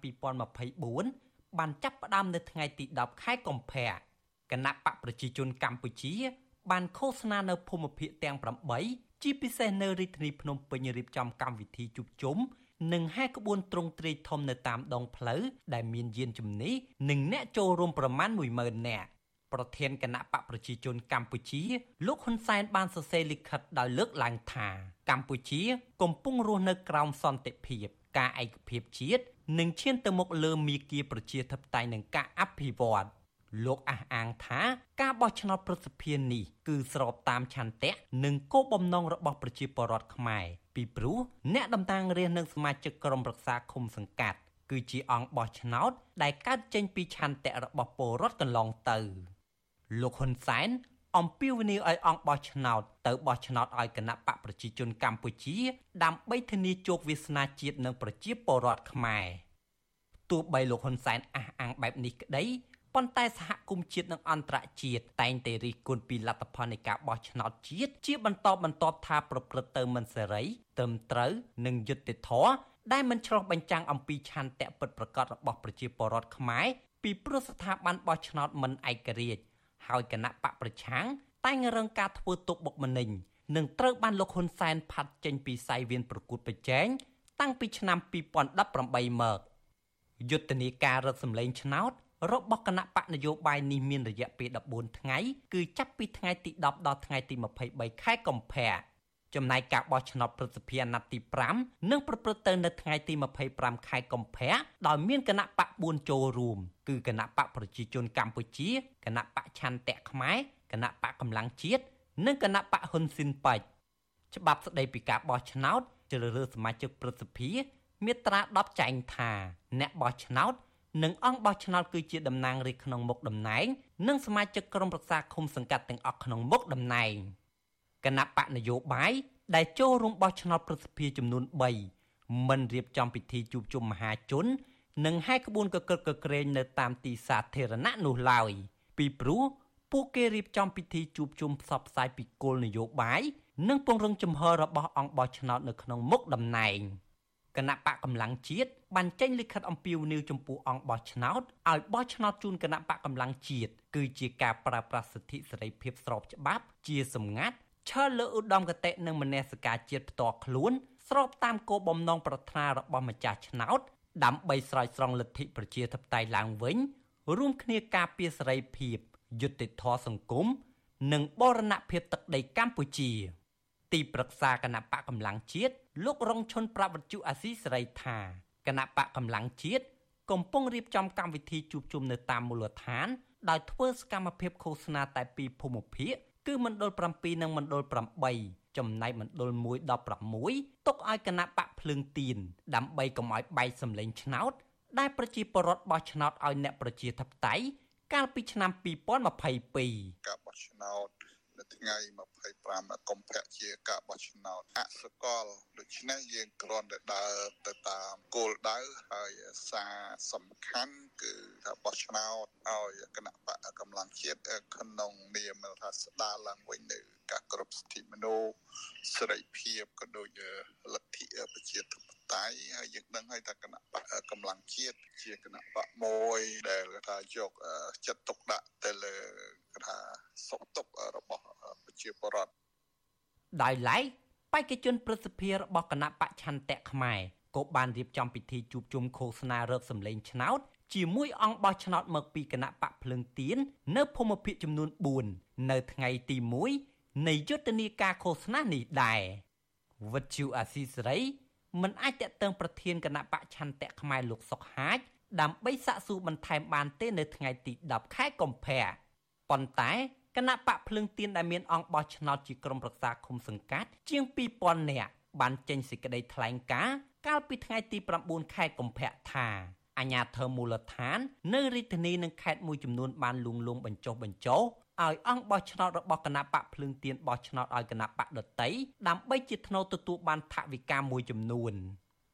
O: 2024បានចាប់ផ្ដើមនៅថ្ងៃទី10ខែកុម្ភៈគណៈបកប្រជាជនកម្ពុជា បានឃោសនានៅភូមិភាគទាំង8ជាពិសេសនៅរាជធានីភ្នំពេញរៀបចំកម្មវិធីជួបជុំ និងហែកក្បួនត្រង់ទ្រាយធំនៅតាមដងផ្លូវដែលមានយានជំនិះនិងអ្នកចូលរួមប្រមាណ10000នាក់ប្រធានគណៈបកប្រជាជនកម្ពុជា លោកហ៊ុនសែនបានសរសេរលិខិតដោយលើកឡើងថាកម្ពុជា កំពុងរស់នៅក្រោមសន្តិភាព ការឯកភាពជាតិនិងឈានទៅមុខលើមាគ៌ាប្រជាធិបតេយ្យនិងការអភិវឌ្ឍ លោកអះអាងថាការបោះឆ្នោតប្រសិទ្ធភាពនេះគឺស្របតាមឆន្ទៈនិងគោលបំណងរបស់ប្រជាពលរដ្ឋខ្មែរពីព្រោះអ្នកតំណាងរាស្ត្រនិងសមាជិកក្រុមប្រឹក្សាឃុំសង្កាត់ គឺជាអង្គបោះឆ្នោត ដែលកើតចេញពីឆន្ទៈរបស់ពលរដ្ឋកន្លងទៅ លោកហ៊ុនសែនអំពាវនាវឲ្យអង្គបោះឆ្នោតទៅបោះឆ្នោតឲ្យគណៈបកប្រជាជនកម្ពុជា ដើម្បីធានាជោគវាសនាជាតិនិងប្រជាពលរដ្ឋខ្មែរទោះបីលោកហ៊ុនសែនអះអាងបែបនេះក្តី ប៉ុន្តែសហគមន៍ជាតិនិងអន្តរជាតិតែងតែរិះគន់ពីលទ្ធផលនៃការបោះឆ្នោតជាតិជាបន្តបន្ទាប់ថាប្រព្រឹត្តទៅមិនសេរីត្រឹមត្រូវនិងយុត្តិធម៌ដែលមិនឆ្លុះបញ្ចាំងអំពីឆន្ទៈពិតប្រាកដរបស់ប្រជាពលរដ្ឋខ្មែរពីព្រោះស្ថាប័នបោះឆ្នោតមិនឯករាជ្យហើយគណៈបកប្រឆាំងតែងរងការធ្វើទុកបុកម្នេញនិងត្រូវបានលោកហ៊ុនសែនផាត់ចេញពីសាយវៀនប្រកួតប្រជែងតាំងពីឆ្នាំ2018មកយុទ្ធនាការរត់សម្លេងឆ្នោត របស់គណៈបកនយោបាយនេះមានរយៈពេល14ថ្ងៃគឺចាប់ពីថ្ងៃទី10ដល់ថ្ងៃទី23ខែកុម្ភៈចំណែកការបោះឆ្នោតប្រសិទ្ធភាពអាណត្តិទី5នឹងប្រព្រឹត្តទៅនៅថ្ងៃទី25ខែកុម្ភៈដោយមានគណៈបក4ចូលរួមគឺគណៈបកប្រជាជនកម្ពុជាគណៈបកឆន្ទៈខ្មែរគណៈបកកម្លាំងជាតិនិងគណៈបកហ៊ុនស៊ិនប៉ាច់ច្បាប់ស្តីពីការបោះឆ្នោតជ្រើសរើសសមាជិកប្រសិទ្ធភាពមាត្រា10ចែងថាអ្នកបោះឆ្នោត និងអង្គបោះឆ្នោតគឺជាតំណាងរាស្ត្រក្នុងមុខតំណែង និងសមាជិកក្រុមប្រឹក្សាឃុំសង្កាត់ទាំងអស់ក្នុងមុខតំណែងគណៈបកនយោបាយដែលចូលរួមបោះឆ្នោតប្រសិទ្ធភាពចំនួន3មិនរៀបចំពិធីជួបជុំមហាជន និងហែកក្បួនកកិតកក្រែងនៅតាមទីសាធារណៈនោះឡើយ ពីព្រោះពួកគេរៀបចំពិធីជួបជុំផ្សព្វផ្សាយពីគោលនយោបាយនិងពង្រឹងជំហររបស់អង្គបោះឆ្នោតនៅក្នុងមុខតំណែង។ គណៈបកកម្លាំងជាតិបានចេញលិខិតអំពាវនាវចំពោះអង្គបោះឆ្នោតឲ្យបោះឆ្នោតជូនគណៈបកកម្លាំងជាតិគឺជាការប្រើប្រាស់សិទ្ធិសេរីភាពស្របច្បាប់ ជាសម្ងាត់ឈើលើឧត្តមគតិនិងមនសិការជាតិផ្ទាល់ខ្លួន ស្របតាមគោលបំណងប្រាថ្នារបស់ម្ចាស់ឆ្នោត ដើម្បីស្រោចស្រង់លទ្ធិប្រជាធិបតេយ្យឡើងវិញ រួមគ្នាការពារសេរីភាពយុត្តិធម៌សង្គមនិងបរណភាពទឹកដីកម្ពុជា ទីប្រឹក្សាគណៈបកកម្លាំងជាតិលោករងឈុនប្រាប់វិទ្យុអាស៊ីសេរីថាគណៈបកកម្លាំងជាតិកំពុងរៀបចំកម្មវិធីជួបជុំនៅតាមមូលដ្ឋាន ដោយធ្វើសកម្មភាពឃោសនាតែពីរភូមិភាគគឺមណ្ឌល7និងមណ្ឌល8ចំណែកមណ្ឌល1 16ទុកឲ្យគណៈបកភ្លើងទៀនដើម្បីកុំឲ្យបែកសម្លេងឆ្នោត ដែលប្រជាពលរដ្ឋបោះឆ្នោតឲ្យអ្នកប្រជាធិបតេយ្យកាលពីឆ្នាំ2022
H: ការបោះឆ្នោត នៅថ្ងៃ25កុម្ភៈជាការបោះឆ្នោតអសកលដូច្នេះយើងគ្រាន់តែដើរទៅតាមគោលដៅហើយសារសំខាន់គឺថាបោះឆ្នោតឲ្យគណៈបកកម្លាំងជាតិក្នុងនាមថាស្ដារឡើងវិញនៅ ការគ្រប់សិទ្ធិមនុស្សសេរីភាពក៏ដូចលទ្ធិប្រជាធិបតេយ្យហើយយើងដឹងហើយថាគណៈបកកម្លាំងជាតិជាគណៈបកមួយដែលថាយកចិត្តទុកដាក់ទៅលើថាសុខទុក្ខរបស់ប្រជាពលរដ្ឋ
O: ដោយឡែកបេក្ខជនប្រសិទ្ធភាពរបស់គណៈបច្ឆន្ទៈខ្មែរក៏បានរៀបចំពិធីជួបជុំឃោសនារឹបសម្លេងឆ្នោតជាមួយអង្គបោះឆ្នោតមកពីគណៈបកភ្លឹងទៀននៅភូមិភាគចំនួន4នៅថ្ងៃទី1 នៃយុទ្ធនាការឃោសនានេះដែរវិទ្យុអាស៊ីសេរីមិនអាចតេតឹងប្រធានគណៈបកឆន្ទៈខ្មែរលោកសុកហាជដើម្បីសាកសួរបន្ថែមបានទេនៅថ្ងៃទី10ខែកុម្ភៈប៉ុន្តែគណៈបកភ្លឹងទៀនដែលមានអង្គបោះឆ្នោតជាក្រុមប្រឹក្សាឃុំសង្កាត់ជាង2000នាក់បានចេញសេចក្តីថ្លែងការណ៍កាលពីថ្ងៃទី9ខែកុម្ភៈថាអាញាធរមូលដ្ឋាន នៅរាជធានីនិងខេត្តមួយចំនួនបានលួងលោមបញ្ចុះបញ្ចោ ឲ្យអង្គបោះឆ្នោតរបស់គណៈបកភ្លើងទៀនបោះឆ្នោតឲ្យគណៈបកដតីដើម្បីជាថ្នូរទទួលបានថវិកាមួយចំនួន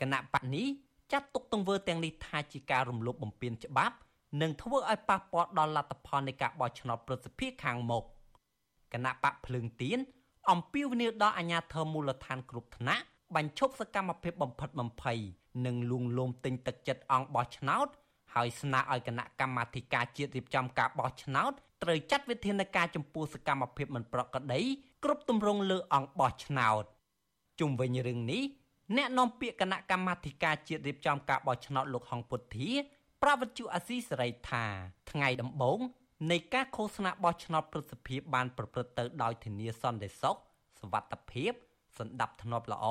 O: គណៈបកនេះចាត់ទុកទង្វើទាំងនេះថាជាការរំលោភបំពានច្បាប់និងធ្វើឲ្យប៉ះពាល់ដល់លទ្ធផលនៃការបោះឆ្នោតប្រសិទ្ធភាពខាងមុខគណៈបកភ្លើងទៀនអំពាវនាវដល់អាជ្ញាធរមូលដ្ឋានគ្រប់ថ្នាក់បញ្ឈប់សកម្មភាពបំផិតបំភ័យនិងលួងលោមទិញទឹកចិត្តអង្គបោះឆ្នោត ហើយស្នើឲ្យគណៈកម្មាធិការជាតិរៀបចំការបោះឆ្នោតត្រូវចាត់វិធានការចំពោះសកម្មភាពមិនប្រក្រតីគ្រប់ទម្រង់លើអង្គបោះឆ្នោតជុំវិញរឿងនេះអ្នកនាំពាក្យគណៈកម្មាធិការជាតិរៀបចំការបោះឆ្នោតលោកហងពុទ្ធាប្រវត្តិជអាស៊ីសេរីថាថ្ងៃដំបូង នៃការឃោសនាបោះឆ្នោតប្រសិទ្ធភាពបានប្រព្រឹត្តទៅដោយធានាសន្តិសុខសวัสดิភាពសន្តិភាពល្អ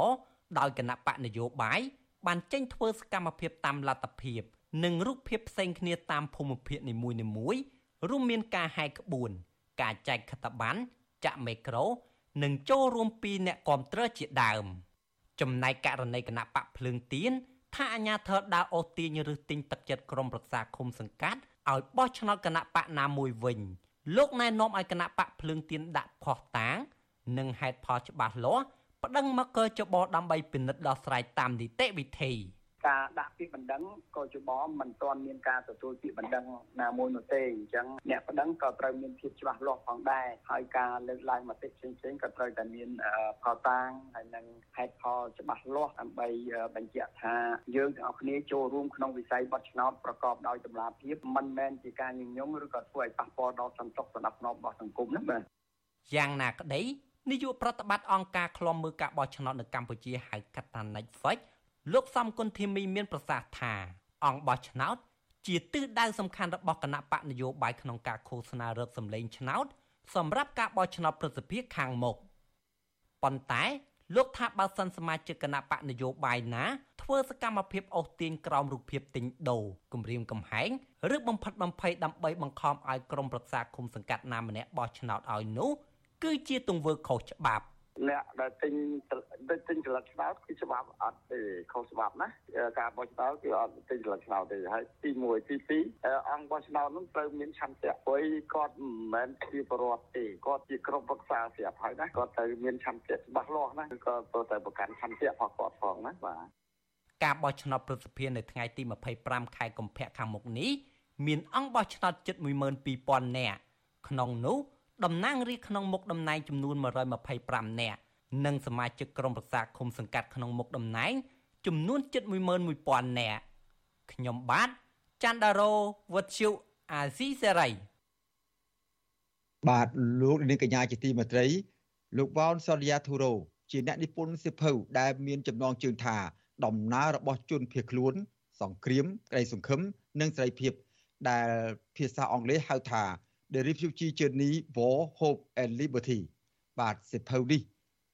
O: ដោយគណៈបកនយោបាយបានចេញធ្វើសកម្មភាពតាមលទ្ធភាព និងរូបភាពផ្សេងគ្នាតាមភូមិភាគនីមួយៗរួមមានការហែកក្បួន ការចែកខិត្តប័ណ្ណចាក់មេក្រូ និងចូលរួមពីអ្នកគាំទ្រជាដើម ចំណែកករណីគណៈបកភ្លើងទៀនថាអាញាធរដើរអូសទាញឬទិញទឹកចិត្តក្រុមប្រឹក្សាឃុំសង្កាត់ឲ្យបោះឆ្នោតគណៈបកណាមួយវិញ លោកណែនាំឲ្យគណៈបកភ្លើងទៀនដាក់ផោះតាង និងហេតុផលច្បាស់លាស់ប្តឹងមកកចបដើម្បីពិនិត្យដោះស្រាយតាមនីតិវិធី។
I: ការដាក់ពាក្យបណ្ដឹងក៏ជបមិនទាន់មានការទទួលពាក្យបណ្ដឹងណាមួយនោះទេអញ្ចឹងអ្នកបណ្ដឹងក៏ត្រូវមានភាពច្បាស់លាស់ផងដែរហើយការលើកឡើងមតិផ្សេងៗក៏ត្រូវតែមានផលតាងហើយនឹងហេតុផលច្បាស់លាស់ដើម្បីបញ្ជាក់ថាយើងទាំងអស់គ្នាចូលរួមក្នុងវិស័យបោះឆ្នោតប្រកបដោយតម្លាភាពមិនមែនជាការញញងឬក៏ធ្វើឲ្យប៉ះពាល់ដល់សន្តិសុខសណ្ដាប់ធ្នាប់របស់សង្គមហ្នឹងបាទ
O: យ៉ាងណាក្តីនាយកប្រតិបត្តិអង្គការឃ្លាំមើលការបោះឆ្នោតនៅកម្ពុជាហៅកាត់ថា Netflix លោកសំគុណធីមីមានប្រសាសន៍ថា អង្គបោះឆ្នោត ជាទិសដៅសំខាន់របស់គណៈបកនយោបាយក្នុងការឃោសនារកសម្លេងឆ្នោត សម្រាប់ការបោះឆ្នោតប្រសិទ្ធភាពខាងមុខប៉ុន្តែលោកថាបើសិនសមាជិកគណៈបកនយោបាយណាធ្វើសកម្មភាពអូសទាញក្រោមរូបភាពទិញដូរគម្រាមកំហែងឬបំផិតបំភ័យដើម្បីបង្ខំឲ្យក្រុមប្រឹក្សាគុំសង្កាត់ណាម្នាក់បោះឆ្នោតឲ្យនោះគឺជាទង្វើខុសច្បាប់
I: អ្នកដែលទិញទិញចលឹកឆ្នោតគឺច្បាប់អត់ទេខុសច្បាប់ណាការបោះឆ្នោតគឺអត់ទិញចលឹកឆ្នោតទេហើយទី1ទី2អង្គបោះឆ្នោតនោះត្រូវមានឆន្ទៈព្រោះគាត់មិនមែនជាបរិវត្តទេគាត់ជាក្រុមប្រឹក្សាស្រាប់ហើយណាគាត់ត្រូវមានឆន្ទៈច្បាស់លាស់ណាគឺគាត់ត្រូវតែប្រកាន់ឆន្ទៈរបស់គាត់ផងណាបាទ
O: ការបោះឆ្នោតប្រសិទ្ធភាពនៅថ្ងៃទី25ខែកុម្ភៈខាងមុខនេះមានអង្គបោះឆ្នោតជិត12000នាក់ក្នុងនោះ តំណាងរាស្ត្រក្នុងមុខតំណែងចំនួន125នាក់និងសមាជិកក្រុមប្រឹក្សាឃុំសង្កាត់ក្នុងមុខតំណែងចំនួនជិត11000នាក់ខ្ញុំបាទច័ន្ទដារោវុទ្ធុអាស៊ីសេរី
A: បាទលោកនាងកញ្ញាជាទីមេត្រី លោកវ៉ោនសរិយាធូរ៉ូជាអ្នកនិពន្ធសិភៅដែលមានចំណងជើងថាដំណើររបស់ជនភៀសខ្លួន សង្គ្រាមក្តីសង្ឃឹមនិងសេរីភាពដែលភាសាអង់គ្លេសហៅថា The Refugee Journey War Hope and Liberty បាទសិភៅនេះ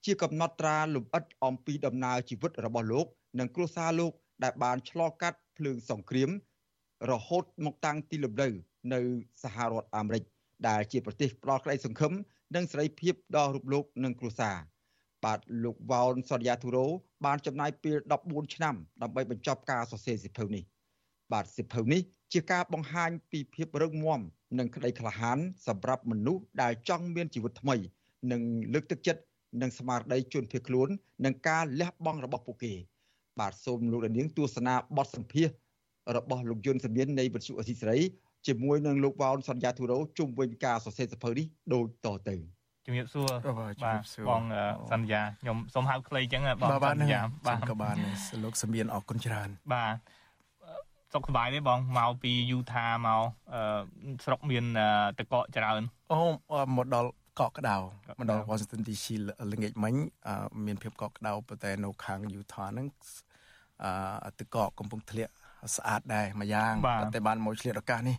A: ជាកំណត់ត្រាលម្អិតអំពីដំណើរជីវិតរបស់លោក និងគ្រួសារលោកដែលបានឆ្លងកាត់ភ្លើងសង្គ្រាម រហូតមកតាំងទីលំនៅនៅសហរដ្ឋអាមេរិកដែលជាប្រទេសផ្ដល់ក្តីសង្ឃឹមនិងសេរីភាពដល់រូបលោកនិងគ្រួសារបាទលោកវ៉ោនសរិយាធូរ៉ូបានចំណាយពេល14ឆ្នាំដើម្បីបញ្ចប់ការសរសេរសិភៅនេះបាទសិភៅនេះជាការបង្ហាញពីភាពរឹងមាំ និងក្តីក្លាហានសម្រាប់មនុស្សដែលចង់មានជីវិតថ្មី និងលើកទឹកចិត្តនិងស្មារតីជនភៀសខ្លួននិងការលះបង់របស់ពួកគេ បាទសូមលោកនាងទស្សនាបទសម្ភាសរបស់លោកយុនសមៀននៃវិទ្យុអសីសេរីជាមួយនឹងលោកវ៉ោនសន្យាធូរ៉ូជុំវិញការសរសេរសភៅនេះដូចតទៅ
P: ជំរាបសួរបាទបងសន្យាខ្ញុំសូមហៅខ្លីចឹងបងសន្យា
Q: បាទក៏បានលោកសមៀនអរគុណច្រើន
P: បាទ សុខសប្បាយទេបងមកពីយូថាមកស្រុកមានតកកច្រើន
Q: អូមកដល់កកក្ដៅមកដល់ Washington DC ល្ងាចមិញមានភាពកកក្ដៅប៉ុន្តែនៅខាង Utah ហ្នឹងអឺទឹកកកកំពុងធ្លាក់ស្អាតដែរមួយយ៉ាងតែបានមកឆ្លៀតឱកាសនេះ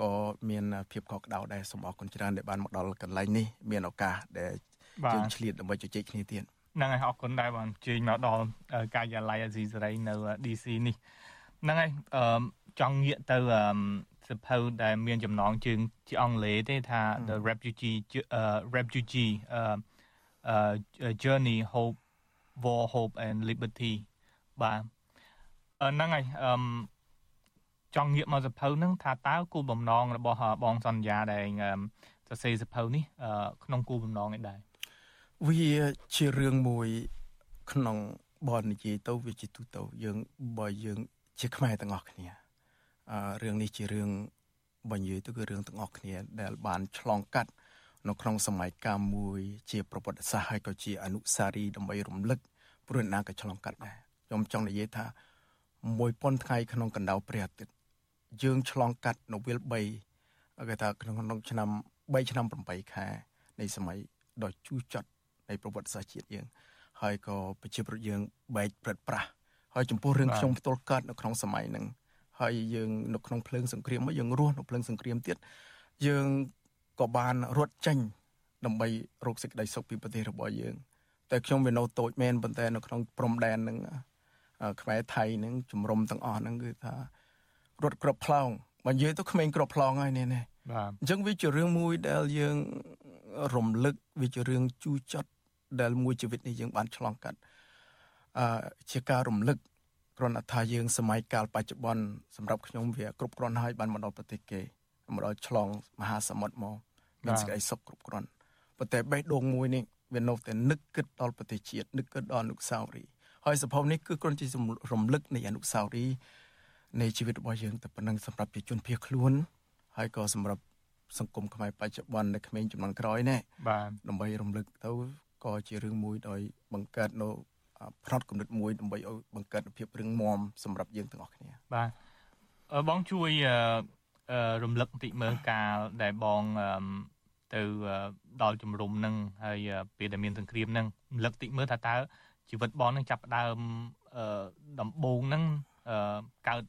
Q: ក៏មានភាពកក់ក្ដៅដែរសូមអរគុណច្រើនដែលបានមកដល់កន្លែងនេះមានឱកាសដែលយើងឆ្លៀតដើម្បីជជែកគ្នាទៀត
P: ហ្នឹងហើយអរគុណដែរបងជើញមកដល់ការិយាល័យអាស៊ីសេរីនៅ DC នេះ ហ្នឹងហើយអឺចង់ងាកទៅសភៅដែលមានចំណងជើងជាអង់គ្លេសទេថា the refugee uh, refugee uh, uh, journey hope war hope and liberty បាទហ្នឹងហើយអឺចង់ងាកមកសភៅហ្នឹងថាតើគោលបំណងរបស់បងសន្យាដែលសរសេរសភៅនេះក្នុងគោលបំណងឯដែរ
Q: វាជារឿងមួយក្នុងបននិយាយទៅវាជាទូទៅយើងបើយើង ជាខ្មែរទាំងអស់គ្នារឿងនេះជារឿងបើនិយាយទៅគឺរឿងទាំងអស់គ្នាដែលបានឆ្លងកាត់នៅក្នុងសម័យកាលមួយជាប្រវត្តិសាស្ត្រហើយក៏ជាអនុស្សារីយ៍ដើម្បីរំលឹកព្រោះណាក៏ឆ្លងកាត់ដែរខ្ញុំចង់និយាយថា1000ថ្ងៃក្នុងកណ្ដៅព្រះអាទិត្យយើងឆ្លងកាត់នៅវិល3គេថាក្នុងក្នុងឆ្នាំ3ឆ្នាំ8ខែនៃសម័យដ៏ជូរចត់នៃប្រវត្តិសាស្ត្រជាតិយើងហើយក៏ប្រជាប្រដ្ឋយើងបែកព្រឹត្តប្រាស់ ហើយចំពោះរឿងខ្ញុំផ្ទាល់កើតនៅក្នុងសម័យហ្នឹងហើយយើងនៅក្នុងភ្លើងសង្គ្រាមមកយើងរស់នៅភ្លើងសង្គ្រាមទៀតយើងក៏បានរត់ចេញដើម្បីរកសេចក្តីសុខពីប្រទេសរបស់យើង តែខ្ញុំវានៅតូចមែនប៉ុន្តែនៅក្នុងព្រំដែននឹងខ្មែរថៃនឹងជំរុំទាំងអស់ហ្នឹងគឺថារត់ក្របផ្លោងបើនិយាយទៅក្មេងក្របផ្លោងហើយនេះនេះ
P: បាទ
Q: អញ្ចឹងវាជារឿងមួយដែលយើងរំលឹកវាជារឿងជូរចត់ដែលមួយជីវិតនេះយើងបានឆ្លងកាត់អឺ ជាការរំលឹកគ្រាន់តែថាយើងសម័យកាលបច្ចុប្បន្នសម្រាប់ខ្ញុំវាគ្រប់គ្រាន់ហើយបានមកដល់ប្រទេសគេមកដល់ឆ្លងមហាសមុទ្រមកមានសេចក្តីសុខគ្រប់គ្រាន់ប៉ុន្តែបេះដូងមួយនេះវានៅតែនឹកគិតដល់ប្រទេសជាតិនឹកគិតដល់អនុស្សាវរីយ៍ហើយសភៅនេះគឺគ្រាន់ជារំលឹកនៃអនុស្សាវរីយ៍នៃជីវិតរបស់យើងតែប៉ុណ្ណឹងសម្រាប់ជាជនភៀសខ្លួនហើយក៏សម្រាប់សង្គមខ្មែរបច្ចុប្បន្ននៅក្មេងចំនួនក្រោយនេះ
P: បាទ
Q: ដើម្បីរំលឹកទៅក៏ជារឿងមួយដោយបង្កើតនៅ ផ្នត់គំនិតមួយដើម្បីឲ្យបង្កើតភាពរឹងមាំសម្រាប់យើងទាំងអស់គ្នា
P: បាទបងជួយរំលឹកបន្តិចមើលកាលដែលបងទៅដល់ជំរំនឹងហើយពេលដែលមានសង្គ្រាមនឹងរំលឹកតិចមើលថាតើជីវិតបងនឹងចាប់ផ្ដើមដំបូងនឹងកើត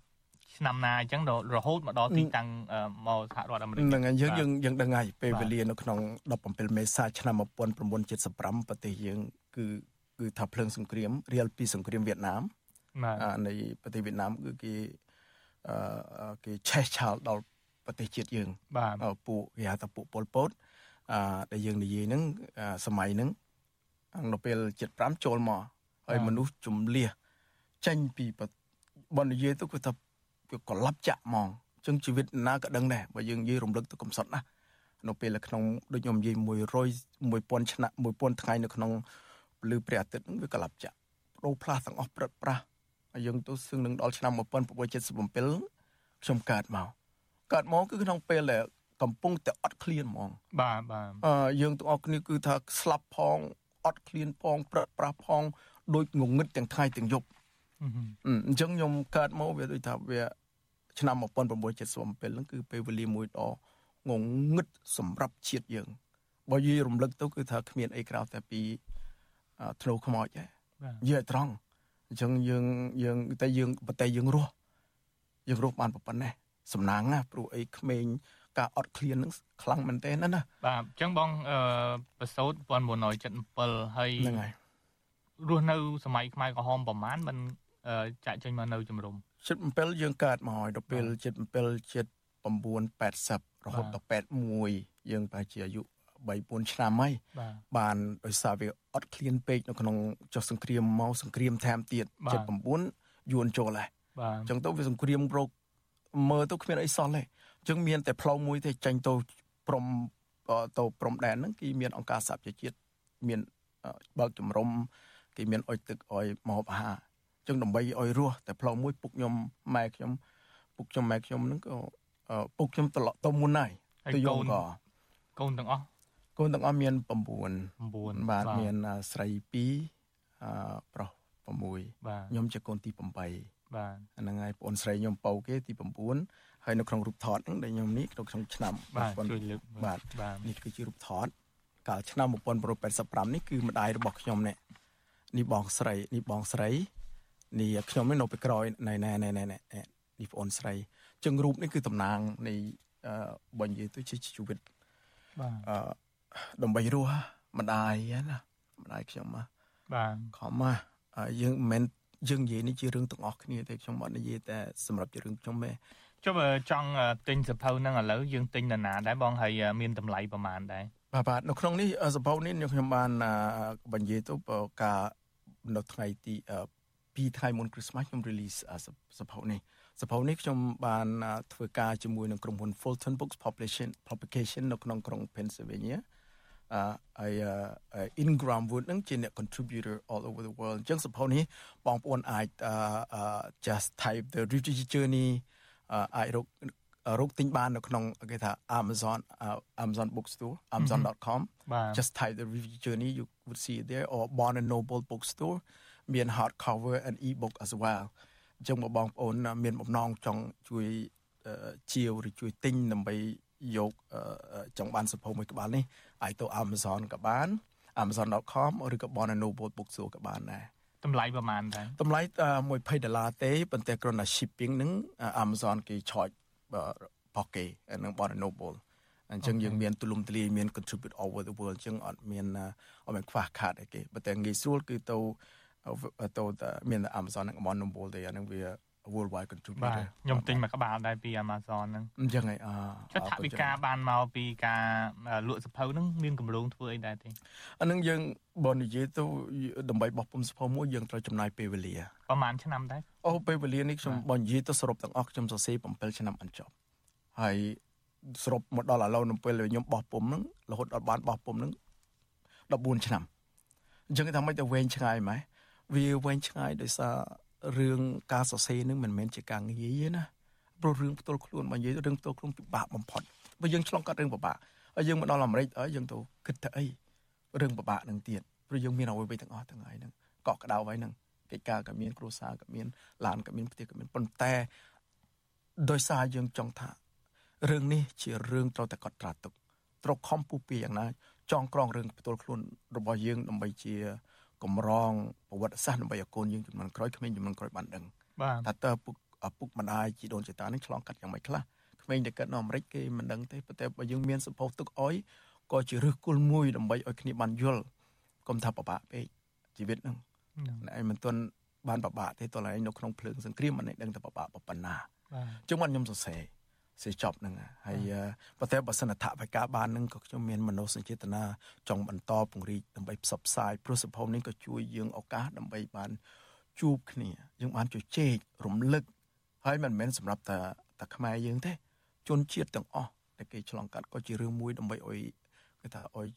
P: ឆ្នាំណាអញ្ចឹងរហូតមកដល់ទីតាំងមកសហរដ្ឋអាមេរិក
Q: ហ្នឹងហើយយើងយើងយើងដឹងហើយពេលវេលានៅក្នុង17មេសាឆ្នាំ1975ប្រទេសយើងគឺ គឺថាភ្លើងសង្គ្រាមរៀលពីសង្គ្រាមវៀតណាមនៃប្រទេសវៀតណាមគឺគេអឺគេឆេះឆាលដល់ប្រទេសជាតិយើង
P: បាទ
Q: ពួកគេហៅថាពួកប៉ុលពតអឺដែលយើងនិយាយហ្នឹងសម័យហ្នឹងនៅពេល75ចូលមកហើយមនុស្សជំលះចេញពីបននិយាយទៅគឺថាវាកលាប់ចាក់ហ្មងអញ្ចឹងជីវិតណាក៏ដឹងដែរបើយើងនិយាយរំលឹកទៅកំសត់ណានៅពេលក្នុងដូចខ្ញុំនិយាយ100 1000ឆ្នាំ1000ថ្ងៃនៅក្នុង ពលឺព្រះអាទិត្យហ្នឹងវាកលាប់ចាក់បដូរផ្លាស់ទាំងអស់ព្រឹកប្រាស់ហើយយើងទៅសឹងនឹងដល់ឆ្នាំ1977ខ្ញុំកើតមកកើតមកគឺក្នុងពេលដែលកំពុងតែអត់ឃ្លានហ្មង
P: បាទបាទ
Q: អឺយើងទាំងអស់គ្នាគឺថាស្លាប់ផងអត់ឃ្លានផងព្រឹកប្រាស់ផងដូចងងឹតទាំងថ្ងៃទាំងយប់អញ្ចឹងខ្ញុំកើតមកវាដូចថាវាឆ្នាំ1977ហ្នឹងគឺពេលវេលាមួយដ៏ងងឹតសម្រាប់ជាតិយើងបើនិយាយរំលឹកទៅគឺថាគ្មានអីក្រៅតែពី ធ្នូខ្មោចទេនិយាយត្រង់អញ្ចឹងយើងយើងតែយើងប្រតែយើងរស់យើងរស់បានប៉ុណ្ណេះសំណាងណាព្រោះអីក្មេងការអត់ឃ្លាននឹងខ្លាំងមែនទែនណា
P: បាទអញ្ចឹងបងអឺប្រសូត1977ហើយ
Q: ហ្នឹងហើយ
P: រស់នៅសម័យខ្មែរក្រហមប្រហែលមិនចាក់ចេញមកនៅជំរំ
Q: 77យើងកើតមកហើយដល់ពេល77 79 80រហូតដល់81យើងប្រហែលជាអាយុ 3 4ឆ្នាំហើយបានដោយសារវាអត់ឃ្លានពេកនៅក្នុងចុះសង្គ្រាមមកសង្គ្រាមថែមទៀត79យួនចូលហើយអញ្ចឹងទៅវាសង្គ្រាមរកមើលទៅគ្មានអីសោះទេអញ្ចឹងមានតែផ្លូវមួយទេចាញ់ទៅព្រំទៅព្រំដែនហ្នឹងគេមានអង្គការសហប្រជាជាតិមានបើកជំរំគេមានអុយទឹកអុយមកអាហារអញ្ចឹងដើម្បីឲ្យរស់តែផ្លូវមួយពុកខ្ញុំម៉ែខ្ញុំពុកខ្ញុំម៉ែខ្ញុំហ្នឹងក៏ពុកខ្ញុំត្រឡប់ទៅមុនហើយ
P: ទៅយកក៏កូនទាំងអស់
Q: កូនទាំងអស់មាន9
P: 9
Q: បាទមានស្រី2អឺប្រុស6ខ្ញុំជាកូនទី8
P: បាទ
Q: ហ្នឹងហើយបងស្រីខ្ញុំពៅគេទី9ហើយនៅក្នុងរូបថតហ្នឹងដែលខ្ញុំនេះក្នុងក្នុងឆ្នាំ
P: បាទជួយលើក
Q: បាទនេះគឺជារូបថតកាលឆ្នាំ1985នេះគឺម្ដាយរបស់ខ្ញុំនេះនេះបងស្រីនេះបងស្រីនេះខ្ញុំនេះនៅពីក្រោយណែណែណែណែនេះបងស្រីចឹងរូបនេះគឺតំណាងនៃបើនិយាយទៅជាជីវិត
P: បាទ
Q: អឺ ដើម្បីរស់ម្ដាយណាម្ដាយខ្ញុំណា
P: បាទ
Q: ខំមកយើងមិនមែនយើងនិយាយនេះជារឿងទាំងអស់គ្នាទេខ្ញុំអត់និយាយតែសម្រាប់ជារឿងខ្ញុំទេ
P: ចុះចង់ទិញសភៅហ្នឹងឥឡូវយើងទិញនរណាដែរបងហើយមានតម្លៃប្រហែលដែរ
Q: បាទបាទនៅក្នុងនេះសភៅនេះខ្ញុំបានបញ្ជាទៅការនៅថ្ងៃទី2ថ្ងៃមុន Christmas ខ្ញុំ release សភៅនេះសភៅនេះខ្ញុំបានធ្វើការជាមួយនឹងក្រុមហ៊ុន Fulton Books Publication Publication នៅក្នុងក្រុង Pennsylvania ហើយ Ingram Wood នឹងជាអ្នក contributor all over the world អញ្ចឹងសភៅនេះបងប្អូនអាច just type the refugee journey អាចរករកទិញបាននៅក្នុងគេថា Amazon Amazon bookstore amazon.com just type the refugee journey you would see it there or Barnes and Noble bookstore មាន hard cover and e-book as well អញ្ចឹងបងប្អូនមានបំណងចង់ជួយជាវឬជួយទិញដើម្បី យកចង់បានសភៅមួយក្បាលនេះអាចទៅ Amazon ក៏បាន amazon.com ឬក៏ Barnes Noble Bookstore ក៏បានដែរ
P: តម្លៃប្រហែលដែរ
Q: តម្លៃ20ដុល្លារទេប៉ុន្តែគ្រាន់តែ shipping ហ្នឹង Amazon គេ charge របស់គេនឹង Barnes Noble អញ្ចឹងយើងមានទូលំទូលាយមាន contribute over the world អញ្ចឹងអត់មានអត់មានខ្វះខាតអីគេប៉ុន្តែងាយស្រួលគឺទៅទៅមាន Amazon និង Amazon ទេអានឹងវា worldwide contributor
P: បាទខ្ញុំទិញមួយក្បាលដែរពី Amazon ហ្នឹង
Q: អញ្ចឹងហើយអ
P: ចុះថវិកាបានមកពីការលក់សភៅហ្នឹងមានកម្រងធ្វើអីដែរទេ
Q: អានឹងយើងបើនិយាយទៅដើម្បីបោះពុំសភៅមួយយើងត្រូវចំណាយពេលវេលា
P: ប្រហែលឆ្នាំដែរ
Q: អូពេលវេលានេះខ្ញុំបើនិយាយទៅសរុបទាំងអស់ខ្ញុំសរសេរ7ឆ្នាំអញ្ចប់ហើយសរុបមកដល់ឥឡូវនៅពេលខ្ញុំបោះពុំហ្នឹងរហូតដល់បានបោះពុំហ្នឹង14ឆ្នាំអញ្ចឹងថាមិនទៅវែងឆ្ងាយម៉េចវាវែងឆ្ងាយដោយសារ រឿងការសរសេរនឹងមិនមែនជាការងាយទេណាព្រោះរឿងផ្ទាល់ខ្លួនបើនិយាយរឿងផ្ទាល់ខ្លួនពិបាកបំផុតបើយើងឆ្លងកាត់រឿងពិបាកហើយយើងមកដល់អាមេរិកហើយយើងទៅគិតទៅអីរឿងពិបាកនឹងទៀតព្រោះយើងមានអ្វីៗទាំងអស់ទាំងហើយហ្នឹងកក់ក្ដៅហើយហ្នឹងកិច្ចការក៏មានគ្រួសារក៏មានឡានក៏មានផ្ទះក៏មានប៉ុន្តែដោយសារយើងចង់ថារឿងនេះជារឿងត្រូវតែកត់ត្រាទុកត្រូវខំពុះពីយ៉ាងណាចងក្រងរឿងផ្ទាល់ខ្លួនរបស់យើងដើម្បីជា កម្រងប្រវត្តិសាស្ត្រដើម្បីឲ្យកូនយើងជំនាន់ក្រោយក្មេងជំនាន់ក្រោយបានដឹងថាតើពុកឪពុកម្ដាយជីដូនជីតានឹងឆ្លងកាត់យ៉ាងម៉េចខ្លះក្មេងដែលកើតនៅអាមេរិកគេមិនដឹងទេប៉ុន្តែបើយើងមានសម្ពោធទឹកអុយក៏ជារឹសគល់មួយដើម្បីឲ្យគ្នាបានយល់កុំថាពិបាកពេកជីវិតហ្នឹងណែមិនទាន់បានពិបាកទេតើឯងនៅក្នុងភ្លើងសង្គ្រាមមិនដឹងថាពិបាកប៉ុណ្ណាចឹងមកខ្ញុំសរសេរ សេចប់ហ្នឹងហើយប៉ុន្តែបើសិនថវិកាបានហ្នឹងក៏ខ្ញុំមានមនោសញ្ចេតនាចង់បន្តពង្រីកដើម្បីផ្សព្វផ្សាយព្រោះសភៅនេះក៏ជួយយើងឱកាសដើម្បីបានជួបគ្នាយើងបានជជែករំលឹកហើយមិនមែនសម្រាប់តែតែខ្មែរយើងទេជនជាតិទាំងអស់ដែលគេឆ្លងកាត់ក៏ជារឿងមួយដើម្បីឲ្យគេថាឲ្យ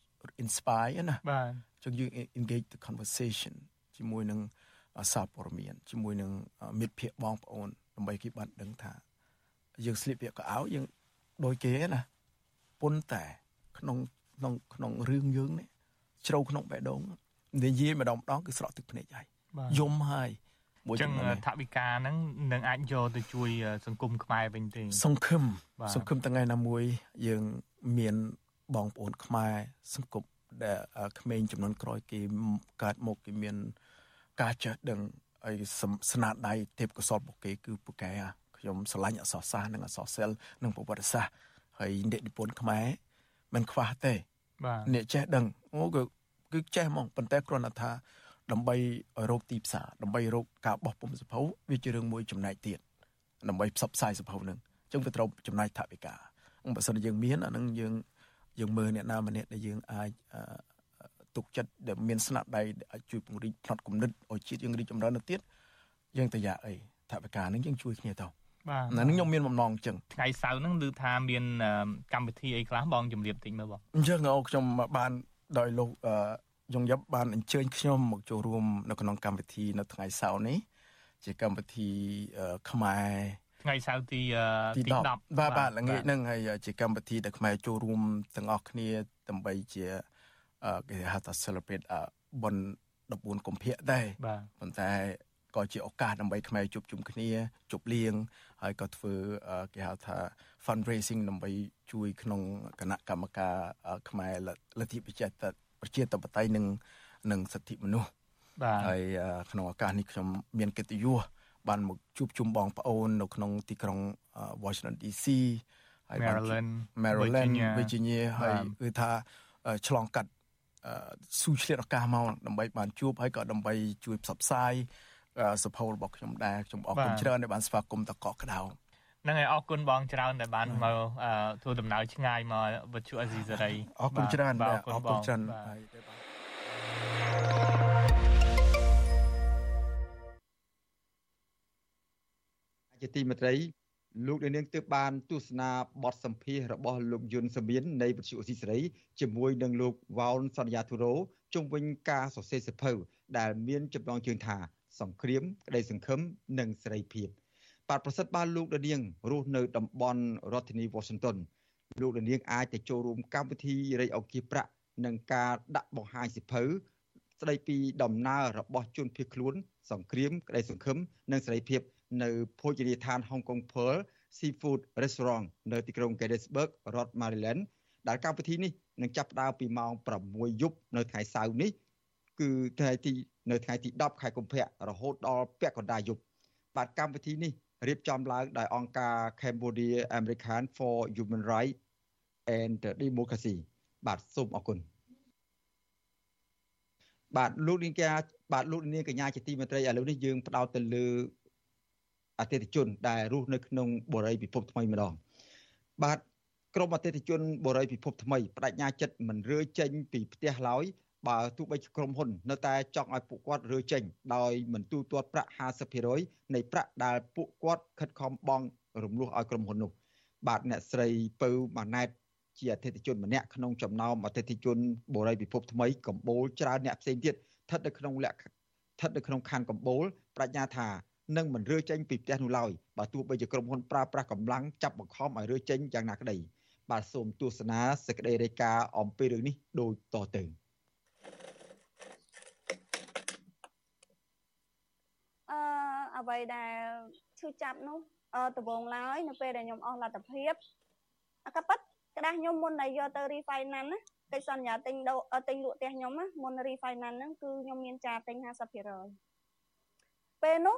Q: inspire ណា
P: បាទ
Q: ចឹងយើង engage the conversation ជាមួយនឹងសារព័ត៌មានជាមួយនឹងមិត្តភ័ក្តិបងប្អូនដើម្បីគេបានដឹងថា យើងស្លៀកពាក់កៅអៅយើងដូចគេណាប៉ុន្តែក្នុងក្នុងក្នុងរឿងយើងនេះជ្រៅក្នុងបេះដូងនិយាយម្ដងម្ដងគឺស្រក់ទឹកភ្នែកហើយយំហើយ
P: មួយចឹងថវិកាហ្នឹងនឹងអាចយកទៅជួយ សង្គមខ្មែរវិញទេ
Q: សង្ឃឹមសង្ឃឹមថ្ងៃណាមួយ យើងមានបងប្អូនខ្មែរសង្គមដែលក្មេងចំនួនក្រោយគេកើតមកគេមាន ការចេះដឹងហើយស្នាដៃទេពកោសលពួកគេគឺពួកគេ ខ្ញុំស្រឡាញ់អក្សរសាស្ត្រនិងអក្សរសិល្ប៍និងប្រវត្តិសាស្ត្រហើយនិពន្ធខ្មែរមិនខ្វះទេ
P: បាទ
Q: អ្នកចេះដឹងអូគឺគឺចេះហ្មងប៉ុន្តែគ្រាន់តែថាដើម្បីឲ្យរកទីផ្សារដើម្បីរកការបោះពុំសភៅវាជារឿងមួយចំណែកទៀតដើម្បីផ្សព្វផ្សាយសភៅនឹងអញ្ចឹងវាត្រូវចំណាយថវិកាបើសិនជាយើងមានអានឹងយើងយើងមើលអ្នកណាម្នាក់ដែលយើងអាចទុកចិត្តដែលមានស្នាដៃអាចជួយពង្រីកផ្នត់គំនិតឲ្យជាតិយើងរីកចម្រើនទៅទៀតយើងទៅយ៉ាអីថវិកានឹងយើងជួយគ្នាទៅ
P: បាទ
Q: ហ្នឹងខ្ញុំមានបំណងអញ្ចឹង
P: ថ្ងៃសៅរ៍ហ្នឹងឮថាមានកម្មវិធីអីខ្លះបងជំរាបតិចមើលបង
Q: អញ្ចឹងអូខ្ញុំបានដោយលោកយងយប់បានអញ្ជើញខ្ញុំមកចូលរួមនៅក្នុងកម្មវិធីនៅថ្ងៃសៅរ៍នេះជាកម្មវិធីខ្មែរ
P: ថ្ងៃសៅរ៍ទី
Q: ទី10បាទបាទល្ងាចហ្នឹងហើយជាកម្មវិធីដែលខ្មែរចូលរួមទាំងអស់គ្នាដើម្បីជាគេហៅថា celebrate បុណ្យ14កុម្ភៈដែរប៉ុន្តែ ក៏ជាឱកាសដើម្បីខ្មែរជួបជុំគ្នាជប់លៀងហើយក៏ធ្វើគេហៅថា fundraising ដើម្បីជួយក្នុងគណៈកម្មការខ្មែរលទ្ធិប្រជាប្រជាធិបតេយ្យនិងនិងសិទ្ធិមនុស្ស
P: បាទ
Q: ហើយក្នុងឱកាសនេះខ្ញុំមានកិត្តិយសបានមកជួបជុំបងប្អូននៅក្នុងទីក្រុង Washington DC
P: ហើយ Maryland
Q: Maryland Virginia ហើយគឺថាឆ្លងកាត់ស៊ូឆ្លៀតឱកាសមកដើម្បីបានជួបហើយក៏ដើម្បីជួយផ្សព្វផ្សាយ សភៅរបស់ខ្ញុំដែរខ្ញុំអរគុណច្រើនដែលបានស្វាគមន៍តកកក្តៅ
P: ហ្នឹងហើយអរគុណបងច្រើនដែលបានមកធ្វើដំណើរឆ្ងាយមកវិទ្យុអេស៊ីសេរី
Q: អរគុណច្រើនបាទអរគុណច្រើនហើយ
A: ជាទីមេត្រីលោកនាងទើបបានទស្សនាបទសម្ភាសរបស់លោកយុនសមៀននៃវិទ្យុអេស៊ីសេរីជាមួយនឹងលោកវ៉ោនសន្យាធូរ៉ូជុំវិញការសរសេរសភៅដែលមានចំណងជើងថា សង្គ្រាមក្តីសង្ឃឹមនិងសេរីភាពបាទប្រសិទ្ធបានលោកនាងរស់នៅតំបន់រដ្ឋធានី Washington លោកនាងអាចទៅចូលរួមកម្មវិធីរៃអង្គាសប្រាក់និងការដាក់បង្ហាញសិភៅស្ដីពីដំណើររបស់ជនភៀសខ្លួន សង្គ្រាមក្តីសង្ឃឹមនិងសេរីភាព នៅភោជនីយដ្ឋាន Hong Kong Pearl Seafood Restaurant នៅទីក្រុង Gettysburg រដ្ឋ Maryland ដែលកម្មវិធីនេះនឹងចាប់ផ្ដើមពីម៉ោង6យប់នៅថ្ងៃសៅរ៍នេះ គឺថ្ងៃទីនៅថ្ងៃទី10ខែកុម្ភៈរហូតដល់ពាក់កណ្ដាលយប់បាទកម្មវិធីនេះរៀបចំឡើងដោយអង្គការ Cambodia American for Human Rights and Democracy បាទសូមអរគុណបាទលោកនាងកាបាទលោកនាងកញ្ញាជាទីមេត្រីឥឡូវនេះយើងផ្ដោតទៅលើអតិថិជន ដែលរស់នៅក្នុងបរិយាពិភពថ្មីម្ដងបាទក្រមអតិថិជនបរិយាពិភពថ្មីបដិញ្ញាចិត្តមិនរើចេញពីផ្ទះឡើយ បើទោះបីក្រុមហ៊ុន នៅតែចង់ឲ្យពួកគាត់រើចេញ ដោយមិនទូទាត់ប្រាក់50%នៃប្រាក់ដែលពួកគាត់ខិតខំបង់រំលោះឲ្យក្រុមហ៊ុននោះបាទអ្នកស្រីពៅម៉ាណែតជាអតិថិជនម្នាក់ក្នុងចំណោមអតិថិជនបរិយាពិភពថ្មីកម្ពុជាច្រើនអ្នកផ្សេងទៀតស្ថិតនៅក្នុងលក្ខស្ថិតនៅក្នុងខណ្ឌកម្ពុជាបញ្ញាថានឹងមិនរើចេញពីផ្ទះនោះឡើយបើទោះបីជាក្រុមហ៊ុនប្រើប្រាស់កម្លាំងចាប់បង្ខំឲ្យរើចេញយ៉ាងណាក្តីបាទសូមទស្សនាសេចក្តីរាយការណ៍អំពីរឿងនេះដូចតទៅ
R: អឺ អ្វីដែលឈឺចាប់នោះអឺដំបងឡើយនៅពេលដែលខ្ញុំអស់លទ្ធភាពអកប៉ិតក្តាស់ខ្ញុំមុនដែលយកទៅ refinance ណាកិច្ចសន្យាទិញដូរទិញលក់ផ្ទះខ្ញុំណាមុន refinance ហ្នឹងគឺខ្ញុំមានចាទិញ50%ពេលនោះ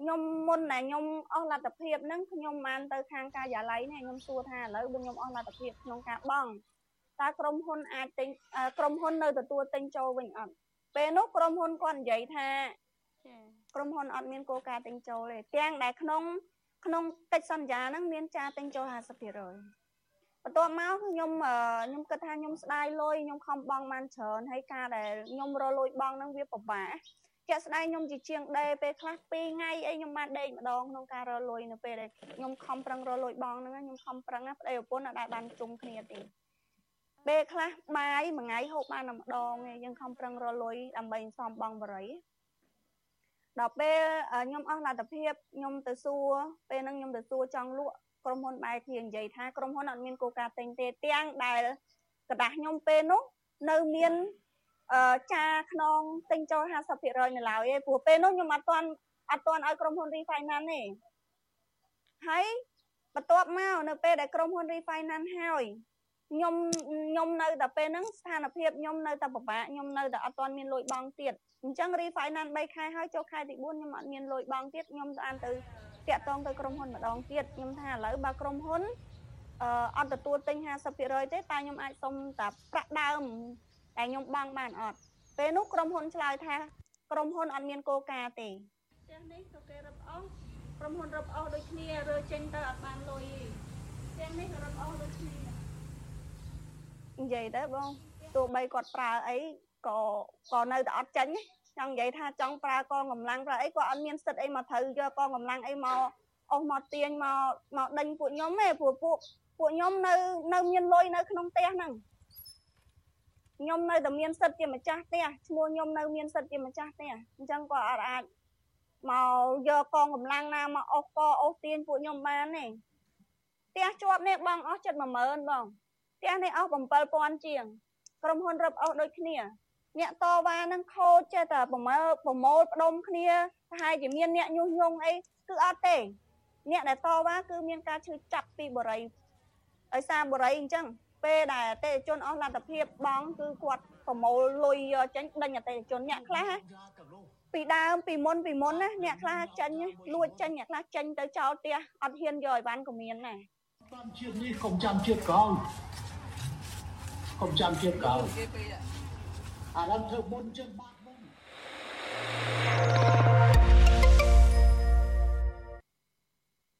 R: ខ្ញុំមុនដែលខ្ញុំអស់លទ្ធភាពហ្នឹងខ្ញុំបានទៅខាងការិយាល័យនេះខ្ញុំសួរថាឥឡូវបើខ្ញុំអស់លទ្ធភាពក្នុងការបង់តើក្រុមហ៊ុនអាចទិញក្រុមហ៊ុននៅទទួលទិញចូលវិញអត់ពេលនោះក្រុមហ៊ុនគាត់និយាយថា ក្រុមហ៊ុនអត់មានគោលការណ៍ទិញចូលទេទាំងដែលក្នុងក្នុងកិច្ចសន្យាហ្នឹងមានចាទិញចូល50%បន្ទាប់មកខ្ញុំខ្ញុំគិតថាខ្ញុំស្ដាយលុយខ្ញុំខំបង់បានច្រើនហើយការដែលខ្ញុំរលួយបង់ហ្នឹងវាពិបាកជាក់ស្ដែងខ្ញុំជាជាងដេពេលខ្លះ2ថ្ងៃអីខ្ញុំបានដេកម្ដងក្នុងការរលួយនៅពេលដែលខ្ញុំខំប្រឹងរលួយបងហ្នឹងខ្ញុំខំប្រឹងប្តីប្រពន្ធអត់ដែលបានជុំគ្នាទេពេលខ្លះបាយមួយថ្ងៃហូបបានតែម្ដងឯងយើងខំប្រឹងរលួយដើម្បីសំបងបរិយ ដល់ពេលខ្ញុំអស់លទ្ធភាពខ្ញុំទៅសួរពេលហ្នឹងខ្ញុំទៅសួរចង់លក់ក្រុមហ៊ុនបែរជានិយាយថាក្រុមហ៊ុនអត់មានគោលការណ៍ទិញទេទាំងដែលกระดาษខ្ញុំពេលនោះនៅមានអឺចាក្នុងទិញចូល50%នៅឡើយឯងព្រោះពេលនោះខ្ញុំអត់ទាន់អត់ទាន់ឲ្យក្រុមហ៊ុន refinance ទេហើយបន្ទាប់មកនៅពេលដែលក្រុមហ៊ុន refinance ហើយ ខ្ញុំខ្ញុំនៅតែពេលហ្នឹងស្ថានភាពខ្ញុំនៅតែពិបាកខ្ញុំនៅតែអត់ទាន់មានលុយបង់ទៀតអញ្ចឹង refinance 3ខែហើយចូលខែទី4ខ្ញុំអត់មានលុយបង់ទៀតខ្ញុំបានទៅតាក់ទងទៅក្រុមហ៊ុនម្ដងទៀតខ្ញុំថាឥឡូវបើក្រុមហ៊ុនអឺអត់ទទួលទិញ50%ទេតែខ្ញុំអាចសុំតែប្រាក់ដើមតែខ្ញុំបង់បានអត់ពេលនោះក្រុមហ៊ុនឆ្លើយថាក្រុមហ៊ុនអត់មានគោលការណ៍ទេផ្ទះនេះក៏គេរឹបអស់ក្រុមហ៊ុនរឹបអស់ដូចគ្នារើចេញទៅអត់បានលុយទេផ្ទះនេះក៏រឹបអស់ដូចគ្នា និយាយទៅបងទោះបីគាត់ប្រើអីក៏ក៏នៅតែអត់ចេញចង់និយាយថាចង់ប្រើកងកម្លាំងប្រើអីគាត់អត់មានសិទ្ធអីមកត្រូវយកកងកម្លាំងអីមកអស់មកទាញមកមកដេញពួកខ្ញុំទេព្រោះពួកពួកខ្ញុំនៅនៅមានលុយនៅក្នុងផ្ទះហ្នឹងខ្ញុំនៅតែមានសិទ្ធជាម្ចាស់ផ្ទះឈ្មោះខ្ញុំនៅមានសិទ្ធជាម្ចាស់ផ្ទះអញ្ចឹងក៏អត់អាចមកយកកងកម្លាំងណាមកអស់កអស់ទាញពួកខ្ញុំបានទេផ្ទះជាប់នេះបងអស់ចិត្ត10000បង ផ្ទះនេះអស់7000ជាង ក្រុមហ៊ុនរឹបអស់ដូចគ្នា អ្នកតវ៉ានឹងខូចចេះតែប្រមើប្រមូលផ្ដុំគ្នាប្រហែលជាមានអ្នកញុះញង់អីគឺអត់ទេ អ្នកដែលតវ៉ាគឺមានការឈឺចាប់ពីបរិយដោយសារបរិយអញ្ចឹងពេលដែលអតិថិជនអស់លទ្ធភាពបង់គឺគាត់ប្រមូលលុយយកចេញដេញអតិថិជនអ្នកខ្លះពីដើមពីមុនពីមុនណាអ្នកខ្លះចេញលួចចេញអ្នកខ្លះចេញទៅចោលផ្ទះអត់ហ៊ានយកអីវ៉ាន់ក៏មានដែរ
S: តាមជាតិនេះកុំចាំជាតិក្រោយ កុំចាំជាតិក្រោយអារម្មណ៍ធ្វើមុនចឹងបាក់មុន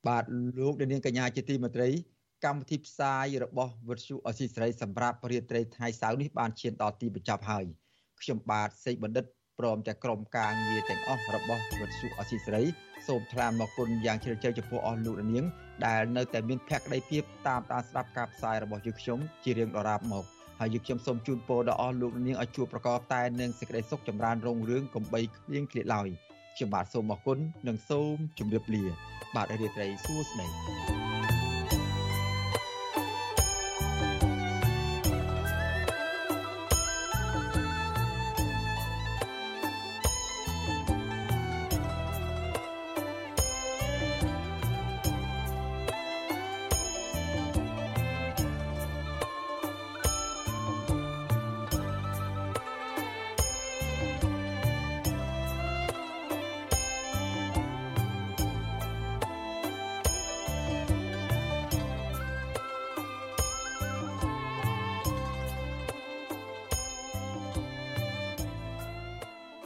A: បាទលោកនាងកញ្ញាជាទីមេត្រីកម្មវិធីផ្សាយរបស់វិទ្យុអស៊ីសេរីសម្រាប់រាត្រីថ្ងៃសៅរ៍នេះបានឈានដល់ទីបញ្ចប់ហើយខ្ញុំបាទសេកបណ្ឌិតព្រមទាំងក្រុមការងារទាំងអស់របស់វិទ្យុអស៊ីសេរីសូមថ្លែងអំណរគុណយ៉ាងជ្រាលជ្រៅចំពោះអស់លោកនាងដែលនៅតែមានភក្ដីភាពតាមដានស្ដាប់ការផ្សាយរបស់យើងខ្ញុំជារៀងដរាបមក ហើយយើងខ្ញុំសូមជូនពរដល់អស់លោកនាងឲ្យជួបប្រកបតែនឹងសេចក្តីសុខចម្រើនរុងរឿងកំបីគ្លៀងគ្លាតឡើយខ្ញុំបាទសូមអរគុណនិងសូមជម្រាបលា បាទរីត្រីសួស្តី